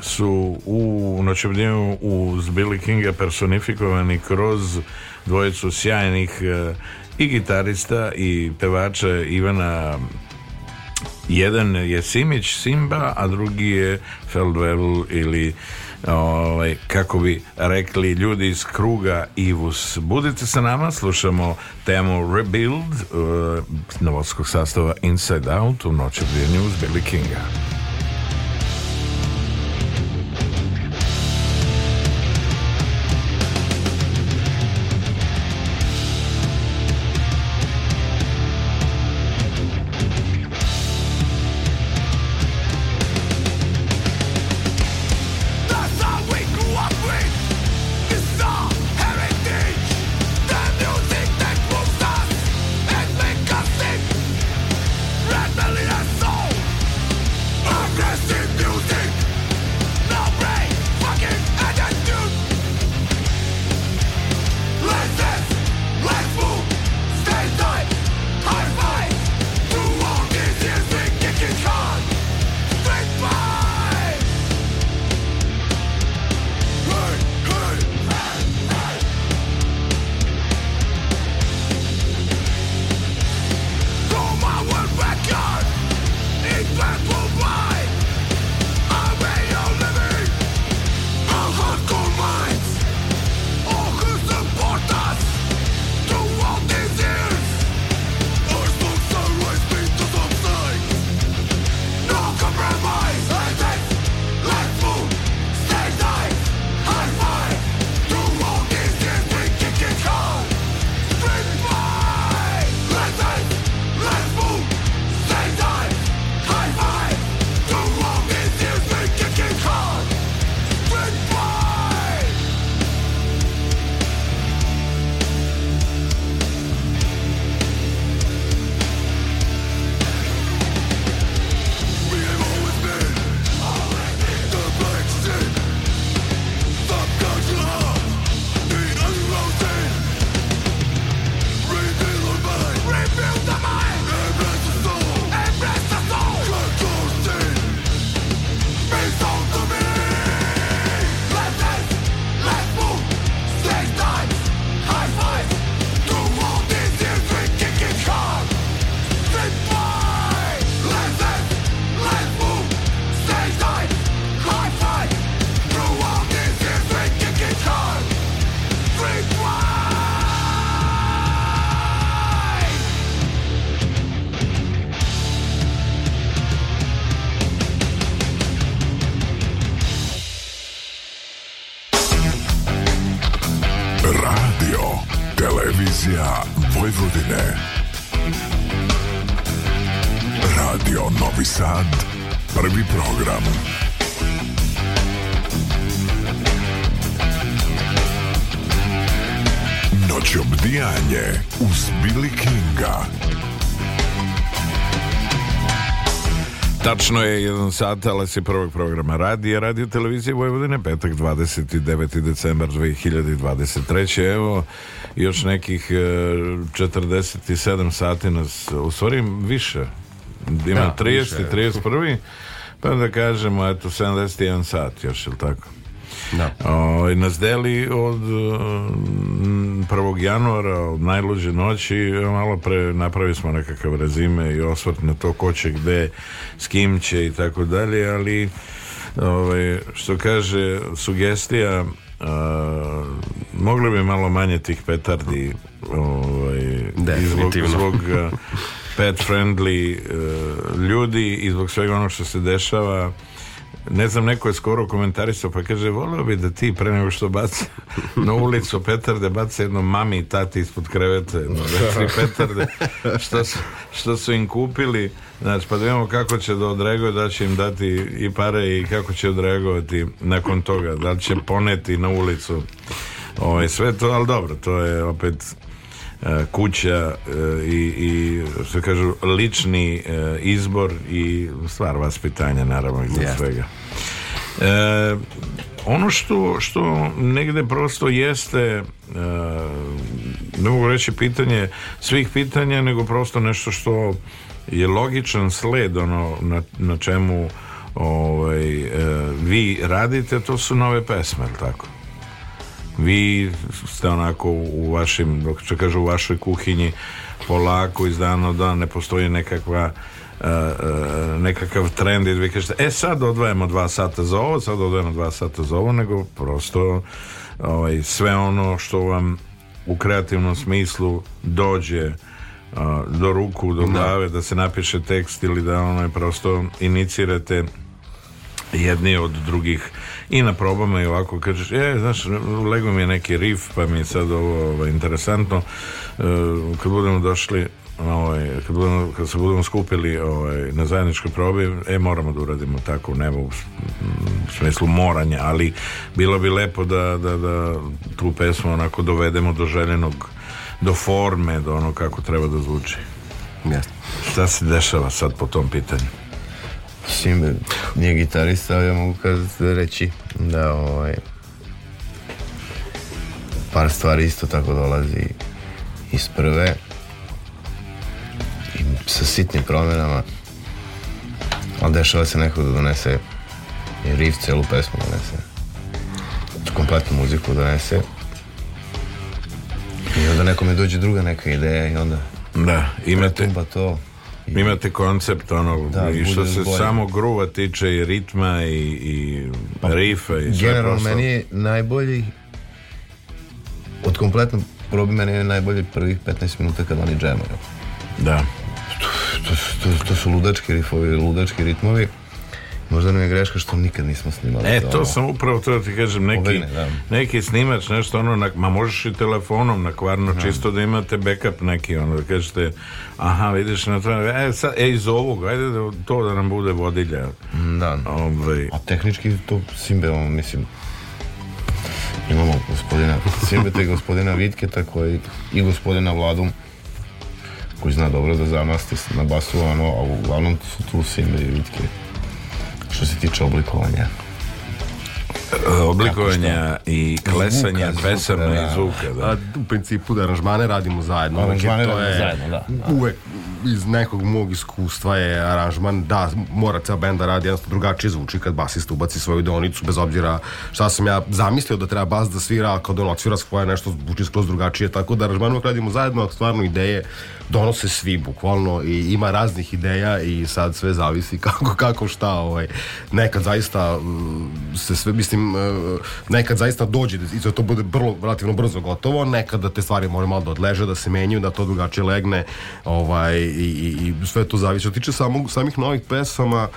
su u noćevdnjevu uz Billy Kinga personifikovani kroz dvojicu sjajnih e, i gitarista i pevača Ivana Jedan je Simić Simba, a drugi je Feldwebel ili ovaj, kako bi rekli ljudi iz kruga Ivus. Budite sa nama, slušamo temu Rebuild uh, novoskog sastava Inside Out u noći uz Billy Kinga. je jedan sat, ali se prvog programa radi, radio televizije Vojvodine, petak 29. decembar 2023. Evo, još nekih 47 e, sati nas, u stvari više, ima ja, da, 30, više. 31. Pa da kažemo, eto, 71 sat još, ili tako? Da. o, ovaj, nas deli od m, mm, 1. januara od najluđe noći malo pre napravili smo nekakav rezime i osvrt na to ko će gde s kim će i tako dalje ali ovaj, što kaže sugestija a, mogli bi malo manje tih petardi ovaj, zbog, zbog pet friendly uh, ljudi i zbog svega onog što se dešava ne znam, neko je skoro komentarisao pa kaže, volio bi da ti pre nego što baci na ulicu petarde bace jedno mami i tati ispod kreveta jedno, tri petarde što su, što su im kupili znači pa da vidimo kako će da odreaguje da će im dati i pare i kako će odreagovati nakon toga da će poneti na ulicu ovaj, sve to, ali dobro, to je opet E, kuća e, i, i što kažu lični e, izbor i stvar vaspitanja naravno iznad yes. svega e, ono što, što negde prosto jeste ne mogu reći pitanje svih pitanja nego prosto nešto što je logičan sled ono na, na čemu ovaj, vi radite to su nove pesme, tako? vi ste onako u vašim, dok kažu, u vašoj kuhinji polako iz dana u ne postoji nekakva Uh, uh, nekakav trend i vi kažete, e sad odvajamo dva sata za ovo, sad odvajamo dva sata za ovo, nego prosto ovaj, sve ono što vam u kreativnom smislu dođe uh, do ruku, do da. glave, da. da se napiše tekst ili da ono prosto inicirate jedni od drugih i na probama i ovako kažeš, e, znaš, lego mi je neki rif pa mi je sad ovo ovaj, interesantno. E, kad budemo došli, ovaj, kad, budemo, kad se budemo skupili ovaj, na zajedničkoj probi, e, moramo da uradimo tako, nema u smislu moranja, ali bilo bi lepo da, da, da tu pesmu onako dovedemo do željenog, do forme, do ono kako treba da zvuči. Jasno. Šta se dešava sad po tom pitanju? Simber nije gitarista, ali ja mogu kazati, reći da ovaj, par stvari isto tako dolazi iz prve i sa sitnim promjenama ali dešava se neko da donese i riff celu pesmu donese kompletnu muziku donese i onda nekom nekome dođe druga neka ideja i onda da, imate pa to I... Imate koncept ono da, i što se bolje. samo gruva tiče i ritma i, i pa, rifa i sve Generalno posao. meni je najbolji od kompletno probi meni je najbolji prvih 15 minuta kad oni džemaju. Da. To, to, to, to su ludački rifovi, ludački ritmovi Možda nam je greška što nikad nismo snimali. E, to ovo. sam upravo to da ti kažem, neki, Obene, da. neki snimač, nešto ono, na, ma možeš i telefonom na kvarno, aha. čisto da imate backup neki, ono, da kažete, aha, vidiš na to, e, sad, e, iz ovog, ajde da, to da nam bude vodilja. Mm, da. Ove. Ovaj- a tehnički to Simbeom, mislim, imamo gospodina Simbeta i gospodina Vitketa koji, i gospodina Vladom koji zna dobro da zamasti na basu, ono, a uglavnom su tu Simbe i Vitke što se tiče oblikovanja e, oblikovanja i klesanja pesama zvuka, i da. zvuka. Da. A, u principu da aranžmane radimo zajedno. Aranžmane radimo je, zajedno, da. da. Uvek iz nekog mog iskustva je aranžman da mora ceo bend da radi jednostavno drugačije zvuči kad basista ubaci svoju donicu bez obzira šta sam ja zamislio da treba bas da svira a kad on odsvira svoje nešto zvuči skroz drugačije tako da aranžman uvek radimo zajedno a stvarno ideje donose svi bukvalno i ima raznih ideja i sad sve zavisi kako, kako šta ovaj. nekad zaista mm, se sve, mislim eh, nekad zaista dođe da- i za da to bude brlo, relativno brzo gotovo nekad da te stvari moraju malo da odleže, da se menjaju da to drugačije legne ovaj, i, i, i sve to zavisi. Što tiče samog, samih novih pesama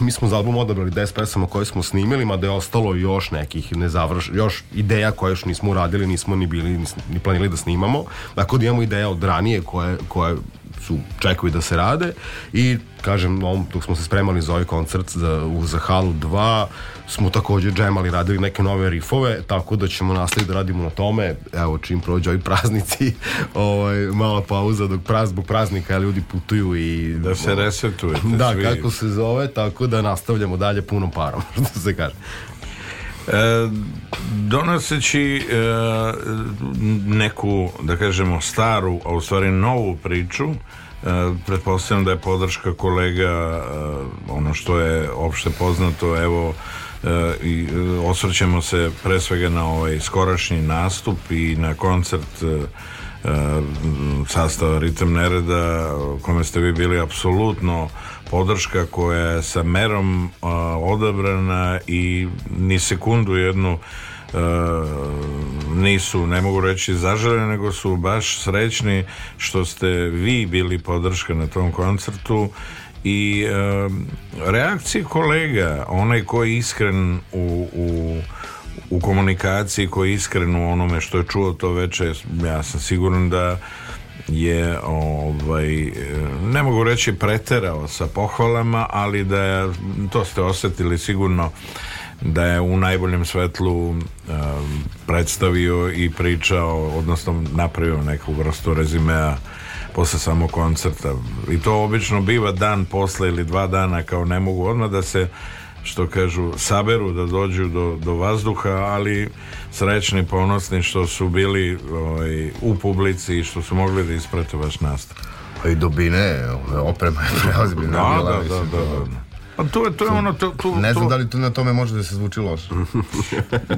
mi smo za album odabrali 10 pesama koje smo snimili, mada je ostalo još nekih nezavrš, još ideja koje još nismo uradili, nismo ni bili, ni planili da snimamo. Dakle, da imamo ideja od ranije koje, koje su čekali da se rade i kažem, on, dok smo se spremali za ovaj koncert za, za Halu 2 smo takođe džemali, radili neke nove rifove, tako da ćemo nastaviti da radimo na tome. Evo, čim prođe ovi praznici, ovaj, mala pauza dok praz, zbog praznika, ljudi putuju i... Da se resetuje. Da, svi. kako se zove, tako da nastavljamo dalje punom parom, što se kaže. E, donoseći e, neku, da kažemo, staru, a u stvari novu priču, e, pretpostavljam da je podrška kolega, e, ono što je opšte poznato, evo, i e, osvrćemo se pre svega na ovaj skorašnji nastup i na koncert e, e, sastava Ritam Nereda kome ste vi bili apsolutno podrška koja je sa merom odabrana i ni sekundu jednu nisu, ne mogu reći zažaljeni, nego su baš srećni što ste vi bili podrška na tom koncertu i um, reakcije kolega onaj koji je iskren u, u, u komunikaciji koji je iskren u onome što je čuo to veče ja sam siguran da je ovaj, ne mogu reći preterao sa pohvalama ali da je, to ste osetili sigurno da je u najboljem svetlu um, predstavio i pričao odnosno napravio neku vrstu rezimea posle samo koncerta i to obično biva dan posle ili dva dana kao ne mogu odmah da se što kažu saberu da dođu do, do vazduha ali srećni ponosni što su bili ovaj, u publici i što su mogli da isprate vaš nastav pa i dobine oprema je preozbiljna da, bila, da, da mislim, da, da, da, da. Pa to je, to je ono, to, to, ne znam to... da li to na tome može da se zvuči loše.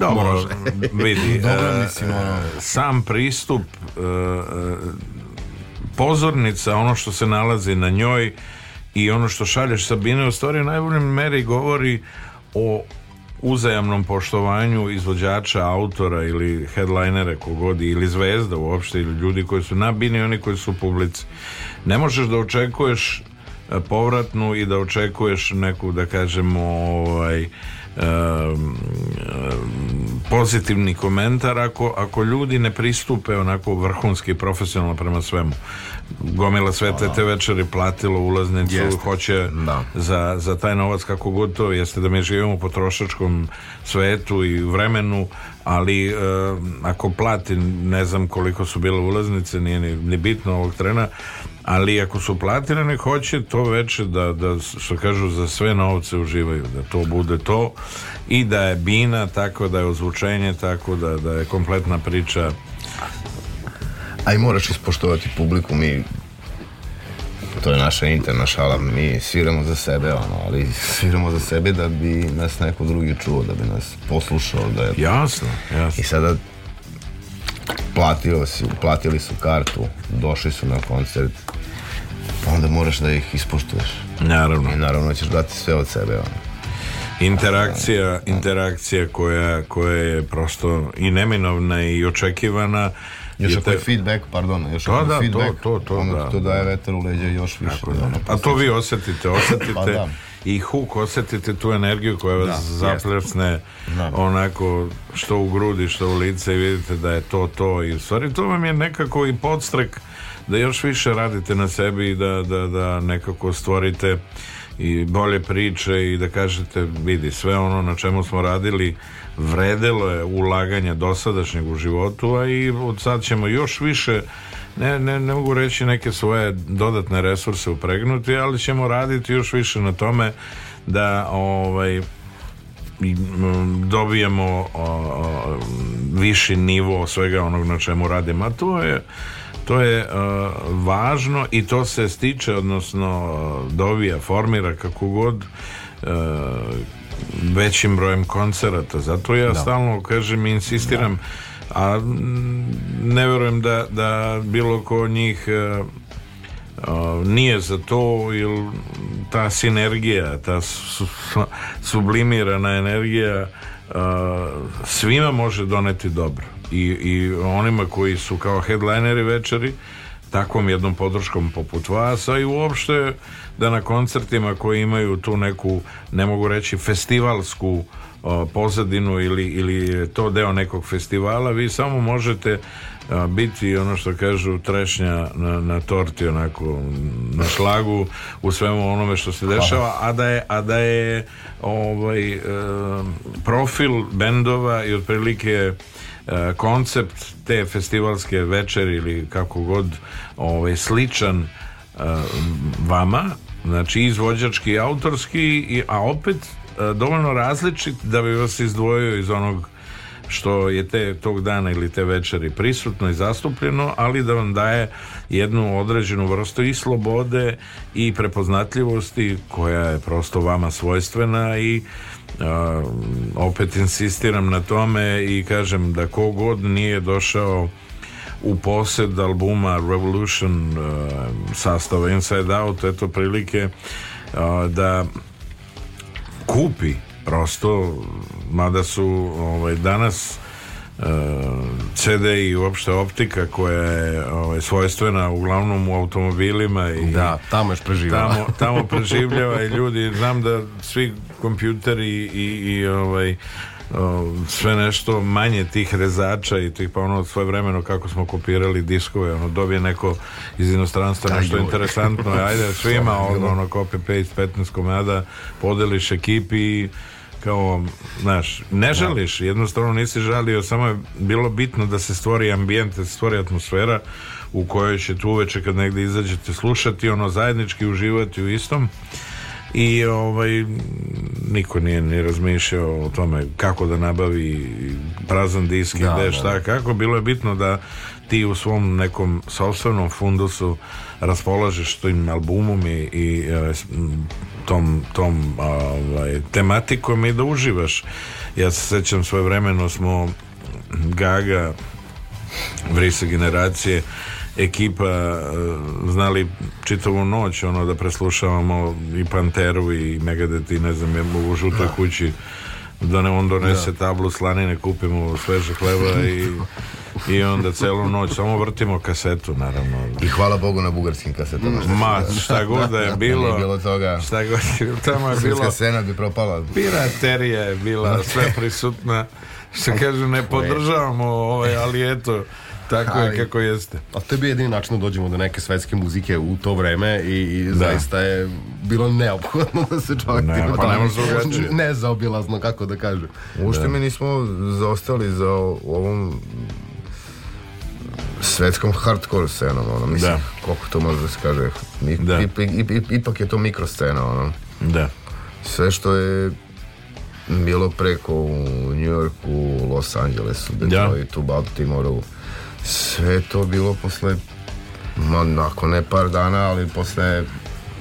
Dobro, vidi. Dobro, e, mislim, ono... E, sam pristup e, pozornica, ono što se nalazi na njoj i ono što šalješ Sabine u stvari u meri govori o uzajamnom poštovanju izvođača, autora ili headlinere kogodi ili zvezda uopšte ili ljudi koji su na bini oni koji su u publici. Ne možeš da očekuješ e, povratnu i da očekuješ neku da kažemo ovaj pozitivni komentar ako, ako ljudi ne pristupe onako vrhunski profesionalno prema svemu gomila sve te, te večeri platilo ulaznicu, jeste. hoće da. za, za taj novac kako god to jeste da mi živimo u potrošačkom svetu i vremenu ali e, ako plati ne znam koliko su bile ulaznice nije ni, ni bitno ovog trena ali ako su platili nek hoće to veče da, da što kažu za sve novce uživaju da to bude to i da je bina tako da je ozvučenje tako da, da je kompletna priča a i moraš ispoštovati publiku mi to je naša interna šala, mi sviramo za sebe, ono, ali sviramo za sebe da bi nas neko drugi čuo, da bi nas poslušao, da je... Jasno, jasno. I sada platio si, platili su kartu, došli su na koncert, onda moraš da ih ispoštuješ. Naravno. I naravno da ćeš dati sve od sebe. Ono. Interakcija, interakcija koja, koja je prosto i neminovna i očekivana. Još ako je te... feedback, pardon, još da, ako je da, feedback, to, to, to, onda da. to daje vetar u leđa još više. Tako, da. Ono, pa A to vi osetite, osetite. Pa, pa, da. i huk, osetite tu energiju koja vas da, zapljecne onako što u grudi, što u lice i vidite da je to to i u stvari to vam je nekako i podstrek da još više radite na sebi i da, da, da nekako stvorite i bolje priče i da kažete vidi sve ono na čemu smo radili vredelo je ulaganja dosadašnjeg u životu a i od sad ćemo još više ne, ne, ne mogu reći neke svoje dodatne resurse upregnuti ali ćemo raditi još više na tome da ovaj dobijemo o, o, viši nivo svega onog na čemu radimo a to je To je uh, važno i to se stiče, odnosno e, dovija, formira kako god uh, većim brojem koncerata. Zato ja da. stalno kažem i insistiram, da. a ne verujem da, da bilo ko njih uh, nije za to jer ta sinergija ta sublimirana energija uh, svima može doneti dobro i, i onima koji su kao headlineri večeri takvom jednom podrškom poput vas, a i uopšte da na koncertima koji imaju tu neku, ne mogu reći, festivalsku o, uh, pozadinu ili, ili to deo nekog festivala, vi samo možete a, uh, biti, ono što kažu, trešnja na, na torti, onako, na šlagu u svemu onome što se dešava, a da je, a da je ovaj, e, profil bendova i otprilike E, koncept te festivalske večeri ili kako god ovaj, sličan e, vama znači izvođački autorski a opet e, dovoljno različit da bi vas izdvojio iz onog što je te tog dana ili te večeri prisutno i zastupljeno, ali da vam daje jednu određenu vrstu i slobode i prepoznatljivosti koja je prosto vama svojstvena i Uh, opet insistiram na tome i kažem da kogod nije došao u posjed albuma Revolution uh, sastava Inside Out eto prilike uh, da kupi prosto mada su ovaj, danas CD i uopšte optika koja je ovaj, svojstvena uglavnom u automobilima i da, tamo još preživljava tamo, tamo preživljava i ljudi znam da svi kompjuter i, i, i ovaj, sve nešto manje tih rezača i tih pa ono svoje vremeno kako smo kopirali diskove, ono dobije neko iz inostranstva nešto interesantno ajde svima ono, ono copy paste 15 komada, podeliš ekipi kao, znaš, ne da. žališ, jednostavno nisi žalio, samo je bilo bitno da se stvori ambijent, da se stvori atmosfera u kojoj ćete uveče kad negde izađete slušati, ono zajednički uživati u istom i ovaj niko nije ni razmišljao o tome kako da nabavi prazan disk i da, gde da, šta da. kako bilo je bitno da ti u svom nekom sobstvenom fundusu raspolažeš tim albumom i, i e, tom, tom ovaj, tematikom i da uživaš ja se sećam svoje vremeno smo Gaga Vrisa generacije ekipa e, znali čitavu noć ono da preslušavamo i Panteru i Megadeth i ne znam u žutoj da. kući da ne on donese da. tablu slanine kupimo sveže hleba i i onda celu noć samo vrtimo kasetu naravno i hvala Bogu na bugarskim kasetama šta ma šta god da je da, da, bilo da bilo toga šta god je, tamo je bilo scena bi propala piraterija je bila sve prisutna što kažu ne podržavamo ovaj ali eto Tako je, kako jeste. A to je bio jedini način da dođemo do neke svetske muzike u to vreme i, i da. zaista je bilo neophodno da se čovjek... Ne, pa ne može da Nezaobilazno, kako da kažem. Ušte da. mi nismo zaostali za ovom svetskom hardcore scenom, ono, mislim, da. koliko to može da se kaže, I, da. I, i, ipak je to mikroscena, ono. Da. Sve što je bilo preko u New Yorku, Los Angelesu, Detroitu, da. Baltimoreu, Sve to bilo posle, ma, nakon ne par dana, ali posle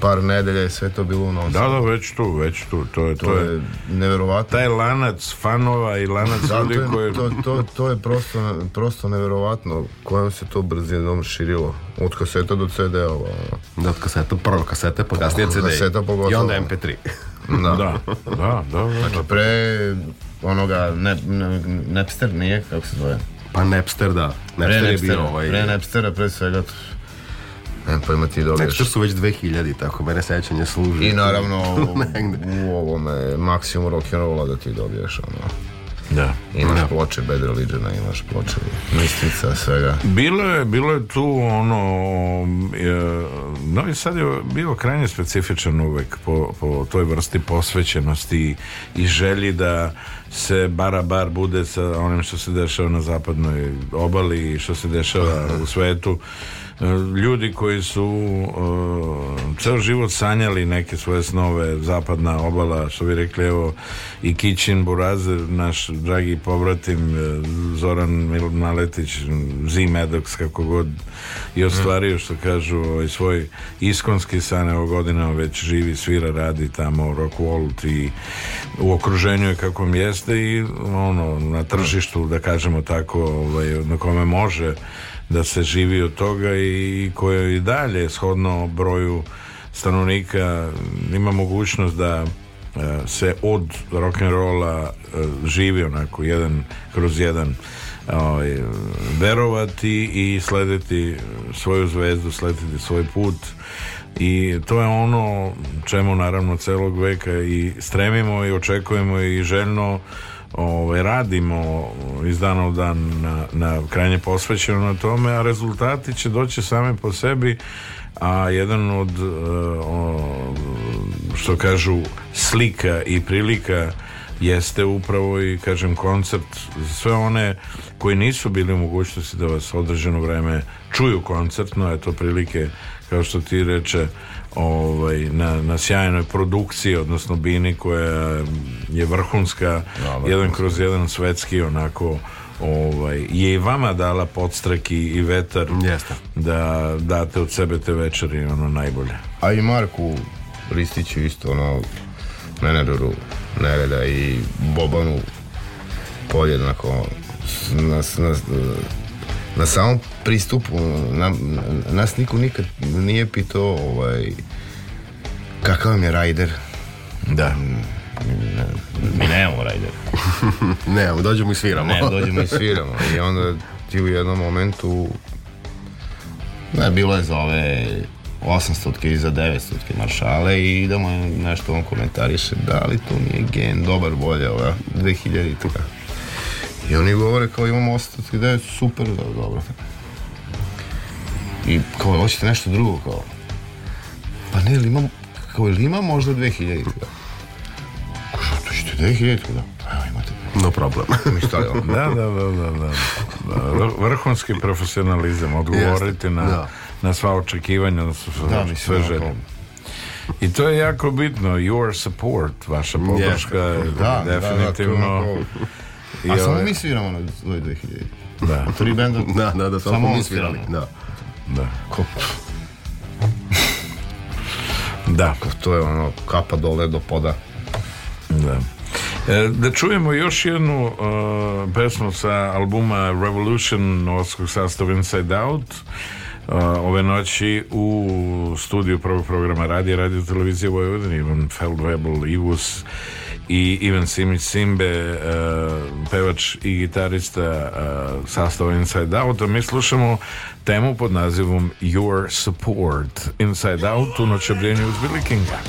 par nedelja je sve to bilo u nosu. Da, da, već tu, već tu. To je, to, to je, je neverovatno. Taj lanac fanova i lanac da, ljudi to to, to, to, je prosto, prosto neverovatno kojom se to brzinom širilo. Od kaseta do CD-ova. Da, od kaseta, prvo kasete, pa kasnije CD. a Kaseta, pogotovo. I onda MP3. Da. da, da, da. Dakle, pre onoga ne, ne, Napster nije, kako se zove? Pa Napster, da. Napster pre je bio ovaj... Pre Napstera, pre svega. Nemam pojma pa ti dobiješ. Napster su već 2000, tako mene sećanje služi. I naravno u ovome maksimum rock'n'rolla da ti dobiješ ono. Da. Imaš da. ploče Bad Religiona, imaš ploče Mistica, svega. Bilo je, bilo je tu ono... Je, Novi Sad je bio krajnje specifičan uvek po, po toj vrsti posvećenosti i želji da se bara bar bude sa onim što se dešava na zapadnoj obali i što se dešava u svetu Eh, ljudi koji su uh, ceo život sanjali neke svoje snove, zapadna obala, što bi rekli, evo, i Kićin Burazer, naš dragi povratim, eh, Zoran Mil Maletić, Zim Edox, kako god, i ostvario, što kažu, ovaj, svoj iskonski san, evo godinama već živi, svira, radi tamo rock world i u okruženju je kakvom jeste i ono, na tržištu, da kažemo tako, ovaj, na kome može da se živi od toga i koje i dalje shodno broju stanovnika ima mogućnost da e, se od rock and rolla e, živi onako jedan kroz jedan ovaj, verovati i slediti svoju zvezdu, slediti svoj put i to je ono čemu naravno celog veka i stremimo i očekujemo i željno ovaj, radimo iz dana u dan na, na krajnje posvećeno na tome, a rezultati će doći same po sebi, a jedan od e, što kažu slika i prilika jeste upravo i kažem koncert sve one koji nisu bili u mogućnosti da vas određeno vreme čuju koncertno, eto prilike kao što ti reče ovaj, na, na sjajnoj produkciji, odnosno Bini koja je vrhunska, Dobar, jedan kroz jedan svetski onako ovaj, je i vama dala podstrek i, i vetar Jeste. da date od sebe te večeri ono najbolje. A i Marku Ristiću isto ono menadžeru Nereda i Bobanu podjednako na, na, na samom pristup Na, nas niko nikad nije pitao ovaj, kakav vam je rajder. Da. Mm. Mi nemamo rajder. ne, dođemo i sviramo. Ne, dođemo i sviramo. I onda ti u jednom momentu ne, bilo je za ove 800 i za 900 maršale i idemo nešto on komentariše da li to nije gen dobar bolje ova 2000 i I oni govore kao imamo 800 i 900 super da, dobro. I kao, hoćete nešto drugo, kao. Pa ne, ali imam, kao, ili ima možda 2000 da. Kao, što ćete 2000 da? Pa evo, imate. No problem. Ništa je da, da, da, da, da. da vrhunski profesionalizam, odgovoriti na, da. na sva očekivanja, na da sve, da, mislim, sve želje. I to je jako bitno, your support, vaša podrška, yeah. da, definitivno. Da, da, da A samo mi sviramo na 2000. Da. Tri benda, da, da, da, samo, samo mi svirali. Da. Da. Ko... da. To je ono kapa dole do poda. Da. E, da čujemo još jednu uh, pesmu sa albuma Revolution Novskog sastava Inside Out uh, ove noći u studiju prvog programa radija Radio Televizije Vojvodine Ivan Feldwebel, Ivus i Ivan Simić Simbe uh, pevač i gitarista uh, sastava Inside Out a mi slušamo temu pod nazivom Your Support Inside Out u noćebrenju uz Billy Kinga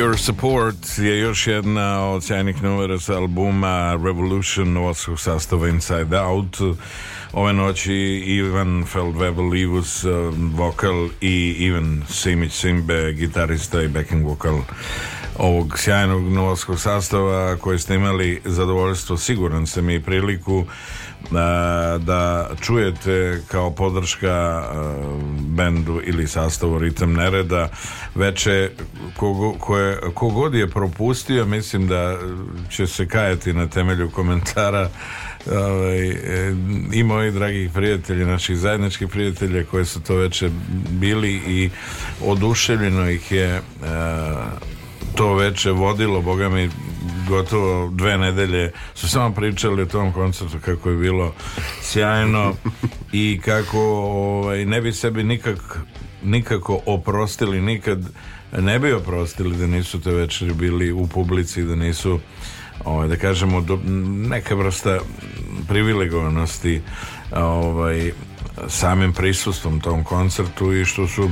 Your Support je još jedna od sjajnih numera sa albuma Revolution osvog sastava Inside Out. Ove noći Ivan Feldwebel Ivus eh, vokal i Ivan Simić Simbe gitarista i backing vokal ovog sjajnog novskog sastava koje ste imali zadovoljstvo, siguran sam i priliku E, da čujete kao podrška e, bendu ili sastavu Ritam Nereda veče kogo, koje, kogod je propustio mislim da će se kajati na temelju komentara ovaj, e, i moji dragih prijatelji, naših zajedničkih prijatelja koji su to veče bili i oduševljeno ih je uh, to veče vodilo, boga mi gotovo dve nedelje su samo pričali o tom koncertu kako je bilo sjajno i kako ovaj, ne bi sebi nikak, nikako oprostili nikad ne bi oprostili da nisu te večeri bili u publici da nisu ovaj, da kažemo do, neka vrsta privilegovanosti ovaj, samim prisustvom tom koncertu i što su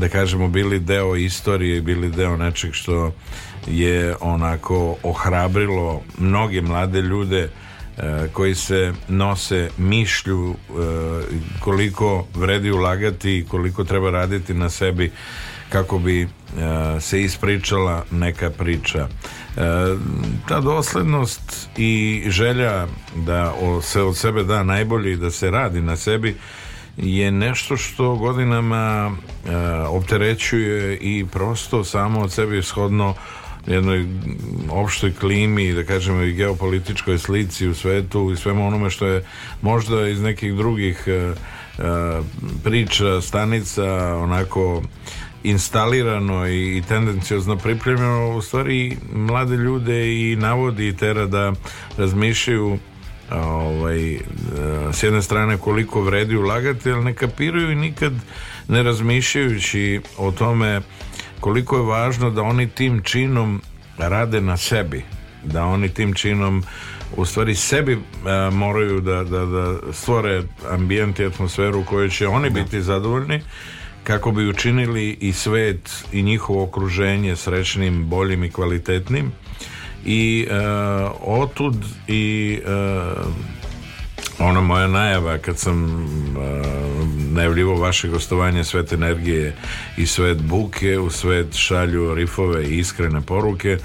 da kažemo bili deo istorije i bili deo nečeg što je onako ohrabrilo mnoge mlade ljude e, koji se nose mišlju e, koliko vredi ulagati i koliko treba raditi na sebi kako bi e, se ispričala neka priča. Ta doslednost i želja da se od sebe da najbolje i da se radi na sebi je nešto što godinama e, opterećuje i prosto samo od sebe ishodno jednoj opštoj klimi da kažemo i geopolitičkoj slici u svetu i svemu onome što je možda iz nekih drugih e, e priča, stanica onako instalirano i, i tendencijozno pripremljeno u stvari mlade ljude i navodi i tera da razmišljaju ovaj, e, s jedne strane koliko vredi ulagati, ali ne kapiraju i nikad ne razmišljajući o tome koliko je važno da oni tim činom rade na sebi, da oni tim činom u stvari sebi a, e, moraju da, da, da stvore ambijent i atmosferu u kojoj će oni da. biti zadovoljni kako bi učinili i svet i njihovo okruženje srećnim, boljim i kvalitetnim i e, otud i e, ona moja najava kad sam e, najavljivo vaše gostovanje Svet energije i Svet buke u svet šalju rifove i iskrene poruke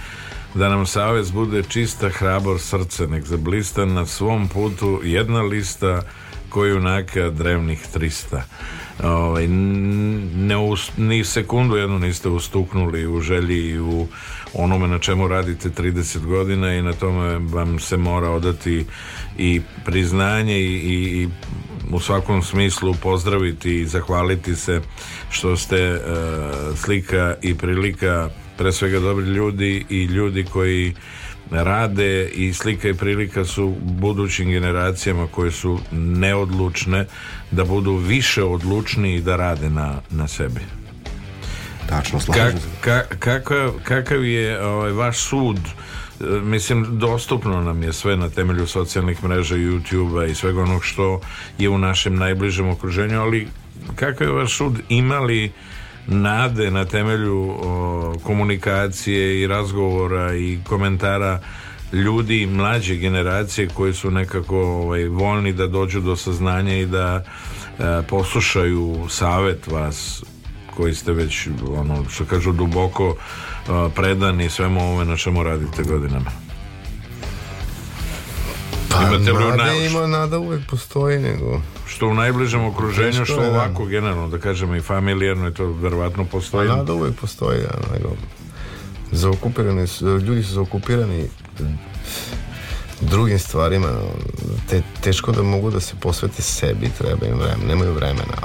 da nam savez bude čista hrabor srce nek zablista na svom putu jedna lista ko junaka drevnih 300 ovaj, ne us, ni sekundu jednu niste ustuknuli u želji i u onome na čemu radite 30 godina i na tome vam se mora odati i priznanje i, i, i u svakom smislu pozdraviti i zahvaliti se što ste uh, slika i prilika pre svega dobri ljudi i ljudi koji rade i slika i prilika su budućim generacijama koje su neodlučne da budu više odlučni i da rade na, na sebi. Tačno, slažem se. Ka, ka, kakav, kakav je ovaj, vaš sud e, mislim dostupno nam je sve na temelju socijalnih mreža YouTube-a i svega onog što je u našem najbližem okruženju ali kakav je vaš sud imali nade na temelju o, komunikacije i razgovora i komentara ljudi mlađe generacije koji su nekako ovaj, voljni da dođu do saznanja i da e, poslušaju savet vas koji ste već ono što kažu duboko e, predani svemu ovome na čemu radite godinama. Pa, Imate nada, ima, nada uvek postoji, nego... Što u najbližem okruženju, što, što da. ovako, generalno, da kažemo, i familijarno, je to verovatno postoji. Pa, nada uvek postoji, da, nego... Zaokupirani su, ljudi su zaokupirani drugim stvarima, te, teško da mogu da se posvete sebi, treba im vremena, nemaju vremena.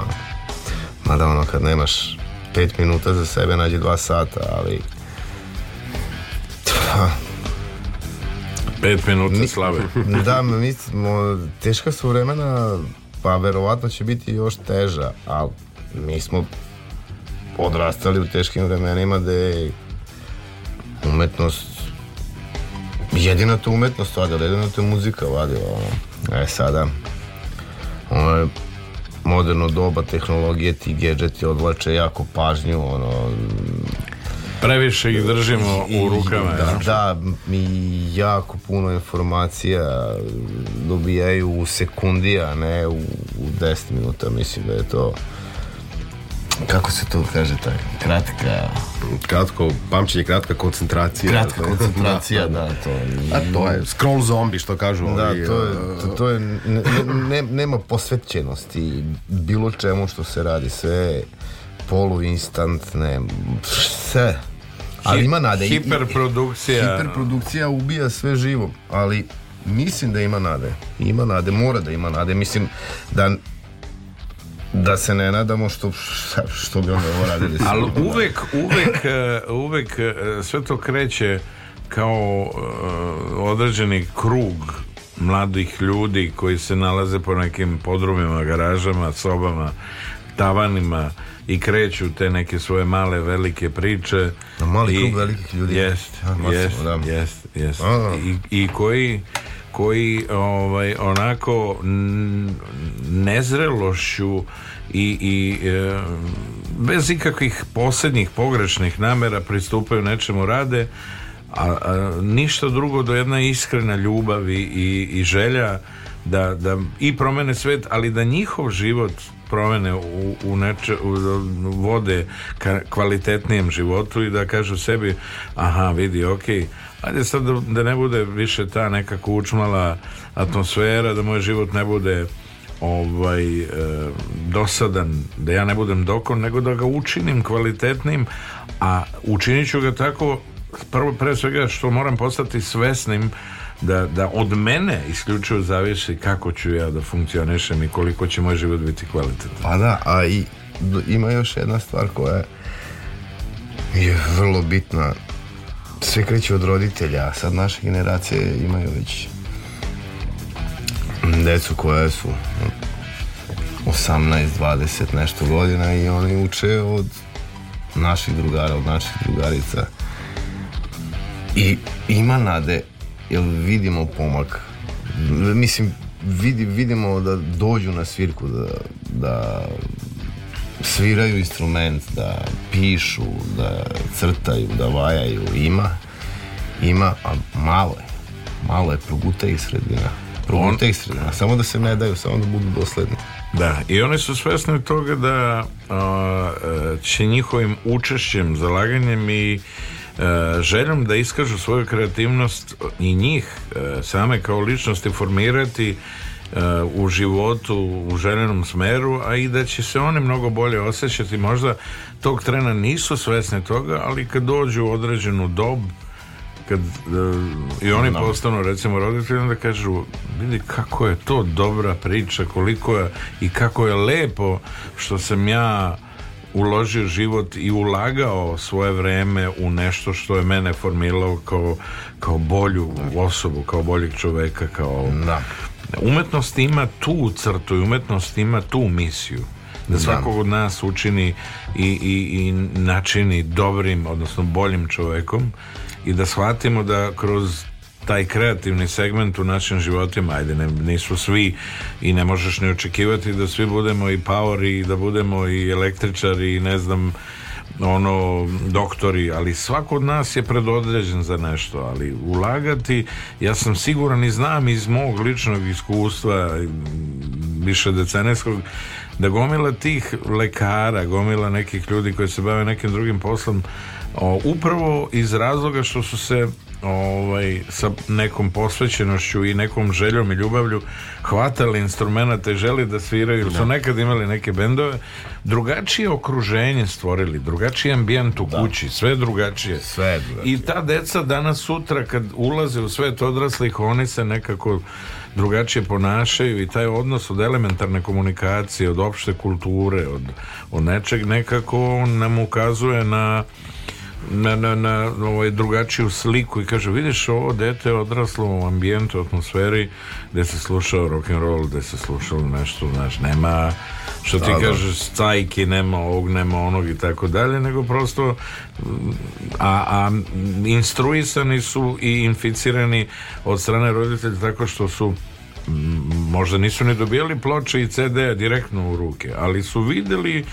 Mada ono, kad nemaš pet minuta za sebe, nađe dva sata, ali... Pet minuta slave. da, mi smo, teška su vremena, pa verovatno će biti još teža, ali mi smo odrastali u teškim vremenima da je umetnost jedina to umetnost vadila, jedina to je muzika vadila. E sada, ono je moderno doba, tehnologije, ti gadgeti odvlače jako pažnju, ono, Previše ih držimo u rukama. Da, da mi jako puno informacija dobijaju u sekundi, a ne u, u 10 minuta. Mislim da je to kako se to kaže taj kratka kratko pamćenje kratka koncentracija kratka da. koncentracija da, to a to je scroll zombi što kažu da ovi, to je, e, to, to je ne, ne, nema posvećenosti bilo čemu što se radi sve poluinstantne sve ali ima nade. Hiperprodukcija. Hiperprodukcija ubija sve živo, ali mislim da ima nade. Ima nade, mora da ima nade. Mislim da da se ne nadamo što, što bi onda ovo radili. ali uvek, uvek, eh, uvek eh, sve to kreće kao uh, određeni krug mladih ljudi koji se nalaze po nekim podrumima, garažama, sobama, tavanima i kreću te neke svoje male velike priče. Na mali krug velikih ljudi. Jest, da. jest, jest, jest. I, I koji koji ovaj, onako nezrelošću i, i e, bez ikakvih posljednjih pogrešnih namera pristupaju nečemu rade a, a ništa drugo do jedna iskrena ljubav i, i, i želja da, da i promene svet, ali da njihov život promene u, u, neče, u vode ka kvalitetnijem životu i da kažu sebi aha vidi ok ajde sad da, da ne bude više ta neka učmala atmosfera da moj život ne bude ovaj e, dosadan da ja ne budem dokon nego da ga učinim kvalitetnim a učinit ga tako prvo pre svega što moram postati svesnim da, da od mene isključivo zavisi kako ću ja da funkcionišem i koliko će moj život biti kvalitetan. Pa da, a i ima još jedna stvar koja je vrlo bitna. Sve kreću od roditelja, a sad naše generacije imaju već decu koja su 18, 20, nešto godina i oni uče od naših drugara, od naših drugarica. I ima nade jel vidimo pomak. Mislim, vidi, vidimo da dođu na svirku, da, da sviraju instrument, da pišu, da crtaju, da vajaju, ima, ima, a malo je, malo je, proguta i sredina, proguta i sredina, samo da se ne daju, samo da budu dosledni. Da, i oni su svesni toga da a, e, će njihovim učešćem, zalaganjem i E, željom da iskažu svoju kreativnost i njih e, same kao ličnosti formirati e, u životu u željenom smeru, a i da će se oni mnogo bolje osjećati. Možda tog trena nisu svesni toga, ali kad dođu u određenu dob kad i oni da. postanu recimo roditelji onda kažu vidi kako je to dobra priča koliko je i kako je lepo što sam ja uložio život i ulagao svoje vreme u nešto što je mene formiralo kao, kao bolju osobu, kao boljeg čoveka, kao... Da. Umetnost ima tu crtu i umetnost ima tu misiju da, da. svakog od nas učini i, i, i načini dobrim, odnosno boljim čovekom i da shvatimo da kroz taj kreativni segment u našim životima, ajde, ne, nisu svi i ne možeš ni očekivati da svi budemo i power i da budemo i električari i ne znam ono doktori, ali svako od nas je predodređen za nešto, ali ulagati, ja sam siguran i znam iz mog ličnog iskustva više deceneskog da gomila tih lekara, gomila nekih ljudi koji se bave nekim drugim poslom o, upravo iz razloga što su se ovaj, sa nekom posvećenošću i nekom željom i ljubavlju hvatali instrumenta i želi da sviraju da. su nekad imali neke bendove drugačije okruženje stvorili drugačiji ambijent u da. kući sve drugačije. sve drugačije i ta deca danas sutra kad ulaze u svet odraslih oni se nekako drugačije ponašaju i taj odnos od elementarne komunikacije od opšte kulture od, od nečeg nekako nam ukazuje na na, na, na ovaj, drugačiju sliku i kaže vidiš ovo dete odraslo u ambijentu, atmosferi gde se slušao rock and roll, gde se slušalo nešto, znaš, nema što ti da, da. kažeš cajki, nema ovog, nema onog i tako dalje, nego prosto a, a instruisani su i inficirani od strane roditelja tako što su možda nisu ni dobijali ploče i CD direktno u ruke, ali su videli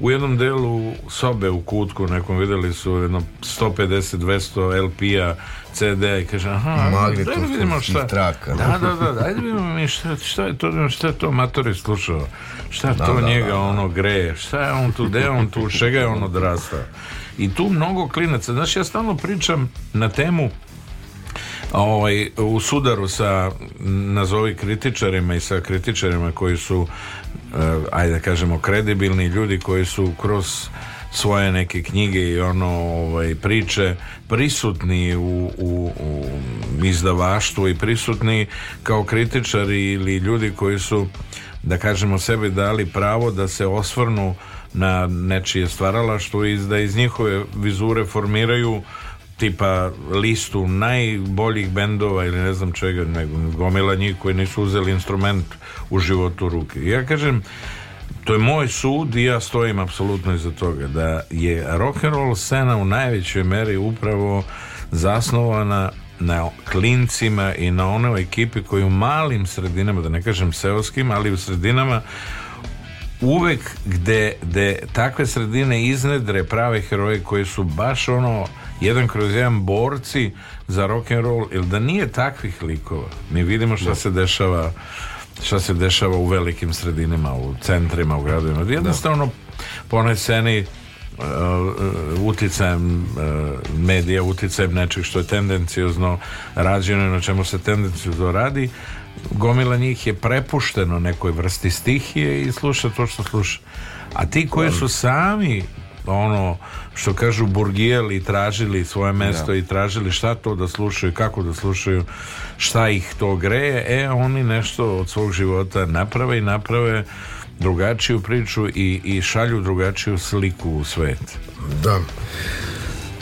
u jednom delu sobe u kutku nekom videli su jedno 150-200 LP-a CD i kaže aha, Magnetov da vidimo šta traka. da, da, da, da, ajde da vidimo mi šta, šta je to šta je to matori slušao šta da, to da, njega da, da, ono greje šta je on tu, gde on tu, čega je on odrastao i tu mnogo klinaca znaš ja stalno pričam na temu ovaj, u sudaru sa nazovi kritičarima i sa kritičarima koji su Eh, ajde da kažemo kredibilni ljudi koji su kroz svoje neke knjige i ono ovaj, priče prisutni u, u, u izdavaštvu i prisutni kao kritičari ili ljudi koji su da kažemo sebi dali pravo da se osvrnu na nečije stvaralaštvo i da iz njihove vizure formiraju tipa listu najboljih bendova ili ne znam čega, nego gomila njih koji nisu uzeli instrument u životu ruke. Ja kažem, to je moj sud i ja stojim apsolutno iza toga da je rock and roll scena u najvećoj meri upravo zasnovana na klincima i na onoj ekipi koji u malim sredinama, da ne kažem seoskim, ali u sredinama uvek gde, gde takve sredine iznedre prave heroje koji su baš ono jedan kroz jedan borci za rock and roll, ili da nije takvih likova, mi vidimo šta da. se dešava šta se dešava u velikim sredinama, u centrima, u gradovima. Da. Jednostavno, da. po Uh, uticajem uh, medija, uticajem nečeg što je tendencijozno rađeno i na čemu se tendencijozno radi gomila njih je prepušteno nekoj vrsti stihije i sluša to što sluša a ti koji su sami ono što kažu burgijeli tražili svoje mesto da. i tražili šta to da slušaju, kako da slušaju, šta ih to greje, e oni nešto od svog života naprave i naprave drugačiju priču i, i šalju drugačiju sliku u svet. Da.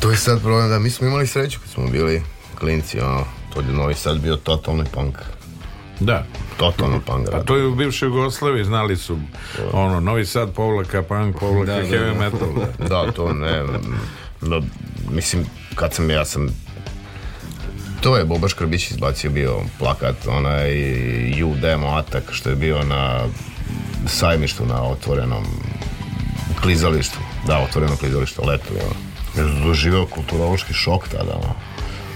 To je sad problem da mi smo imali sreću kad smo bili klinci, ono, to je Novi Sad bio totalni punk Da. Totalno punk pa rad. Pa to je u bivšoj Jugoslaviji, znali su da. ono, Novi Sad povlaka, punk povlaka, da, da, heavy da, metal. Da. to ne... No, mislim, kad sam, ja sam to je Boba Škrbić izbacio bio plakat, onaj You Demo Atak što je bio na sajmištu na otvorenom klizalištu. Da, otvoreno klizalište, leto je ono. Doživio kulturološki šok tada, ono.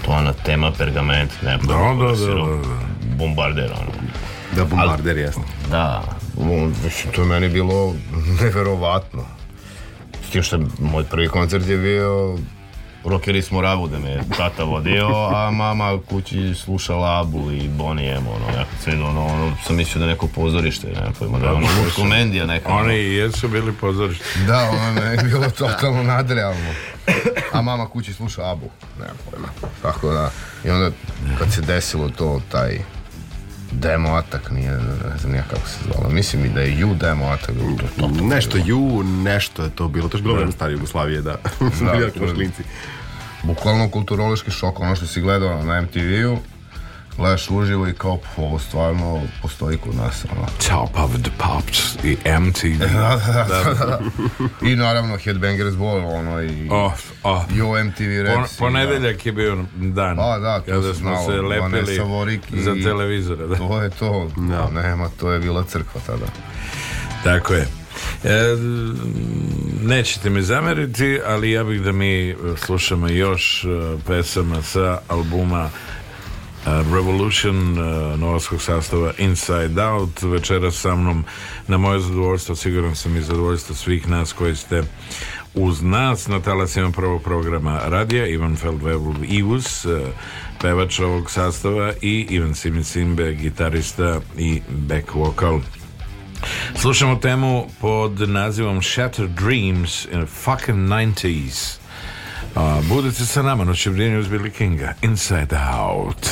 To ona tema pergament, ne, da, da, da, da, da. da bombarder, ono. Da, bombarder, jasno. Da, mislim, to je meni bilo neverovatno. S tim što moj prvi koncert je bio Rockeri smo ravu da me tata vodio, a mama kući slušala Abu i Bonnie M, ono, jako cenu, ono, ono, sam mislio da neko pozorište, ne pojma, da je ono, komendija neka. Oni i jesu bili pozorište. Da, ono je bilo totalno nadrealno. A mama kući sluša Abu, ne pojma. Tako da, i onda kad se desilo to, taj demo atak, nije, ne znam ja kako se zvalo. Mislim i da je ju demo atak. Da to, to, to, nešto ju, nešto je to bilo. To je bilo da. vreme stare Jugoslavije, da. da bili jako baš klinci. Bukvalno kulturološki šok, ono što si gledao na MTV-u, gledaš uživo i kao ovo stvarno postoji kod nas ono. Top of the Pops i MTV da, da, da, i naravno Headbangers Ball ono i oh, oh. i o MTV Reps Pon, ponedeljak je bio dan a da to kada smo se lepili za televizore da. to je to no. nema to je bila crkva tada tako je E, nećete mi zameriti, ali ja bih da mi slušamo još pesama sa albuma Uh, Revolution uh, novoskog sastava Inside Out večera sa mnom na moje zadovoljstvo siguran sam i zadovoljstvo svih nas koji ste uz nas na talasima prvog programa radija Ivan Feldwebel Ivus uh, pevač ovog sastava i Ivan Simin Simbe gitarista i back vocal Slušamo temu pod nazivom Shattered Dreams in fucking 90s. Uh, budete sa nama, noće brinje uz Billy Kinga, Inside Out.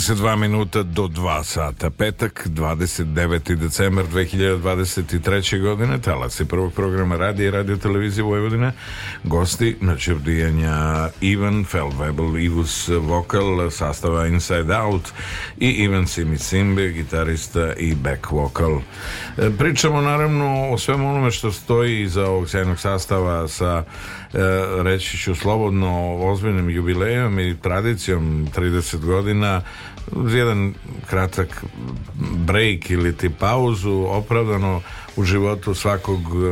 22 minuta do 2 sata. Petak, 29. decembar 2023. godine. Talas i prvog programa radija i radio televizije Vojvodina. Gosti na čevdijanja Ivan Feldwebel, Ivus Vokal, sastava Inside Out i Ivan Simi gitarista i back vocal. E, pričamo naravno o svemu onome što stoji iza ovog sjajnog sastava sa uh, E, reći ću slobodno ozbiljnim jubilejom i tradicijom 30 godina jedan kratak break ili ti pauzu opravdano u životu svakog e,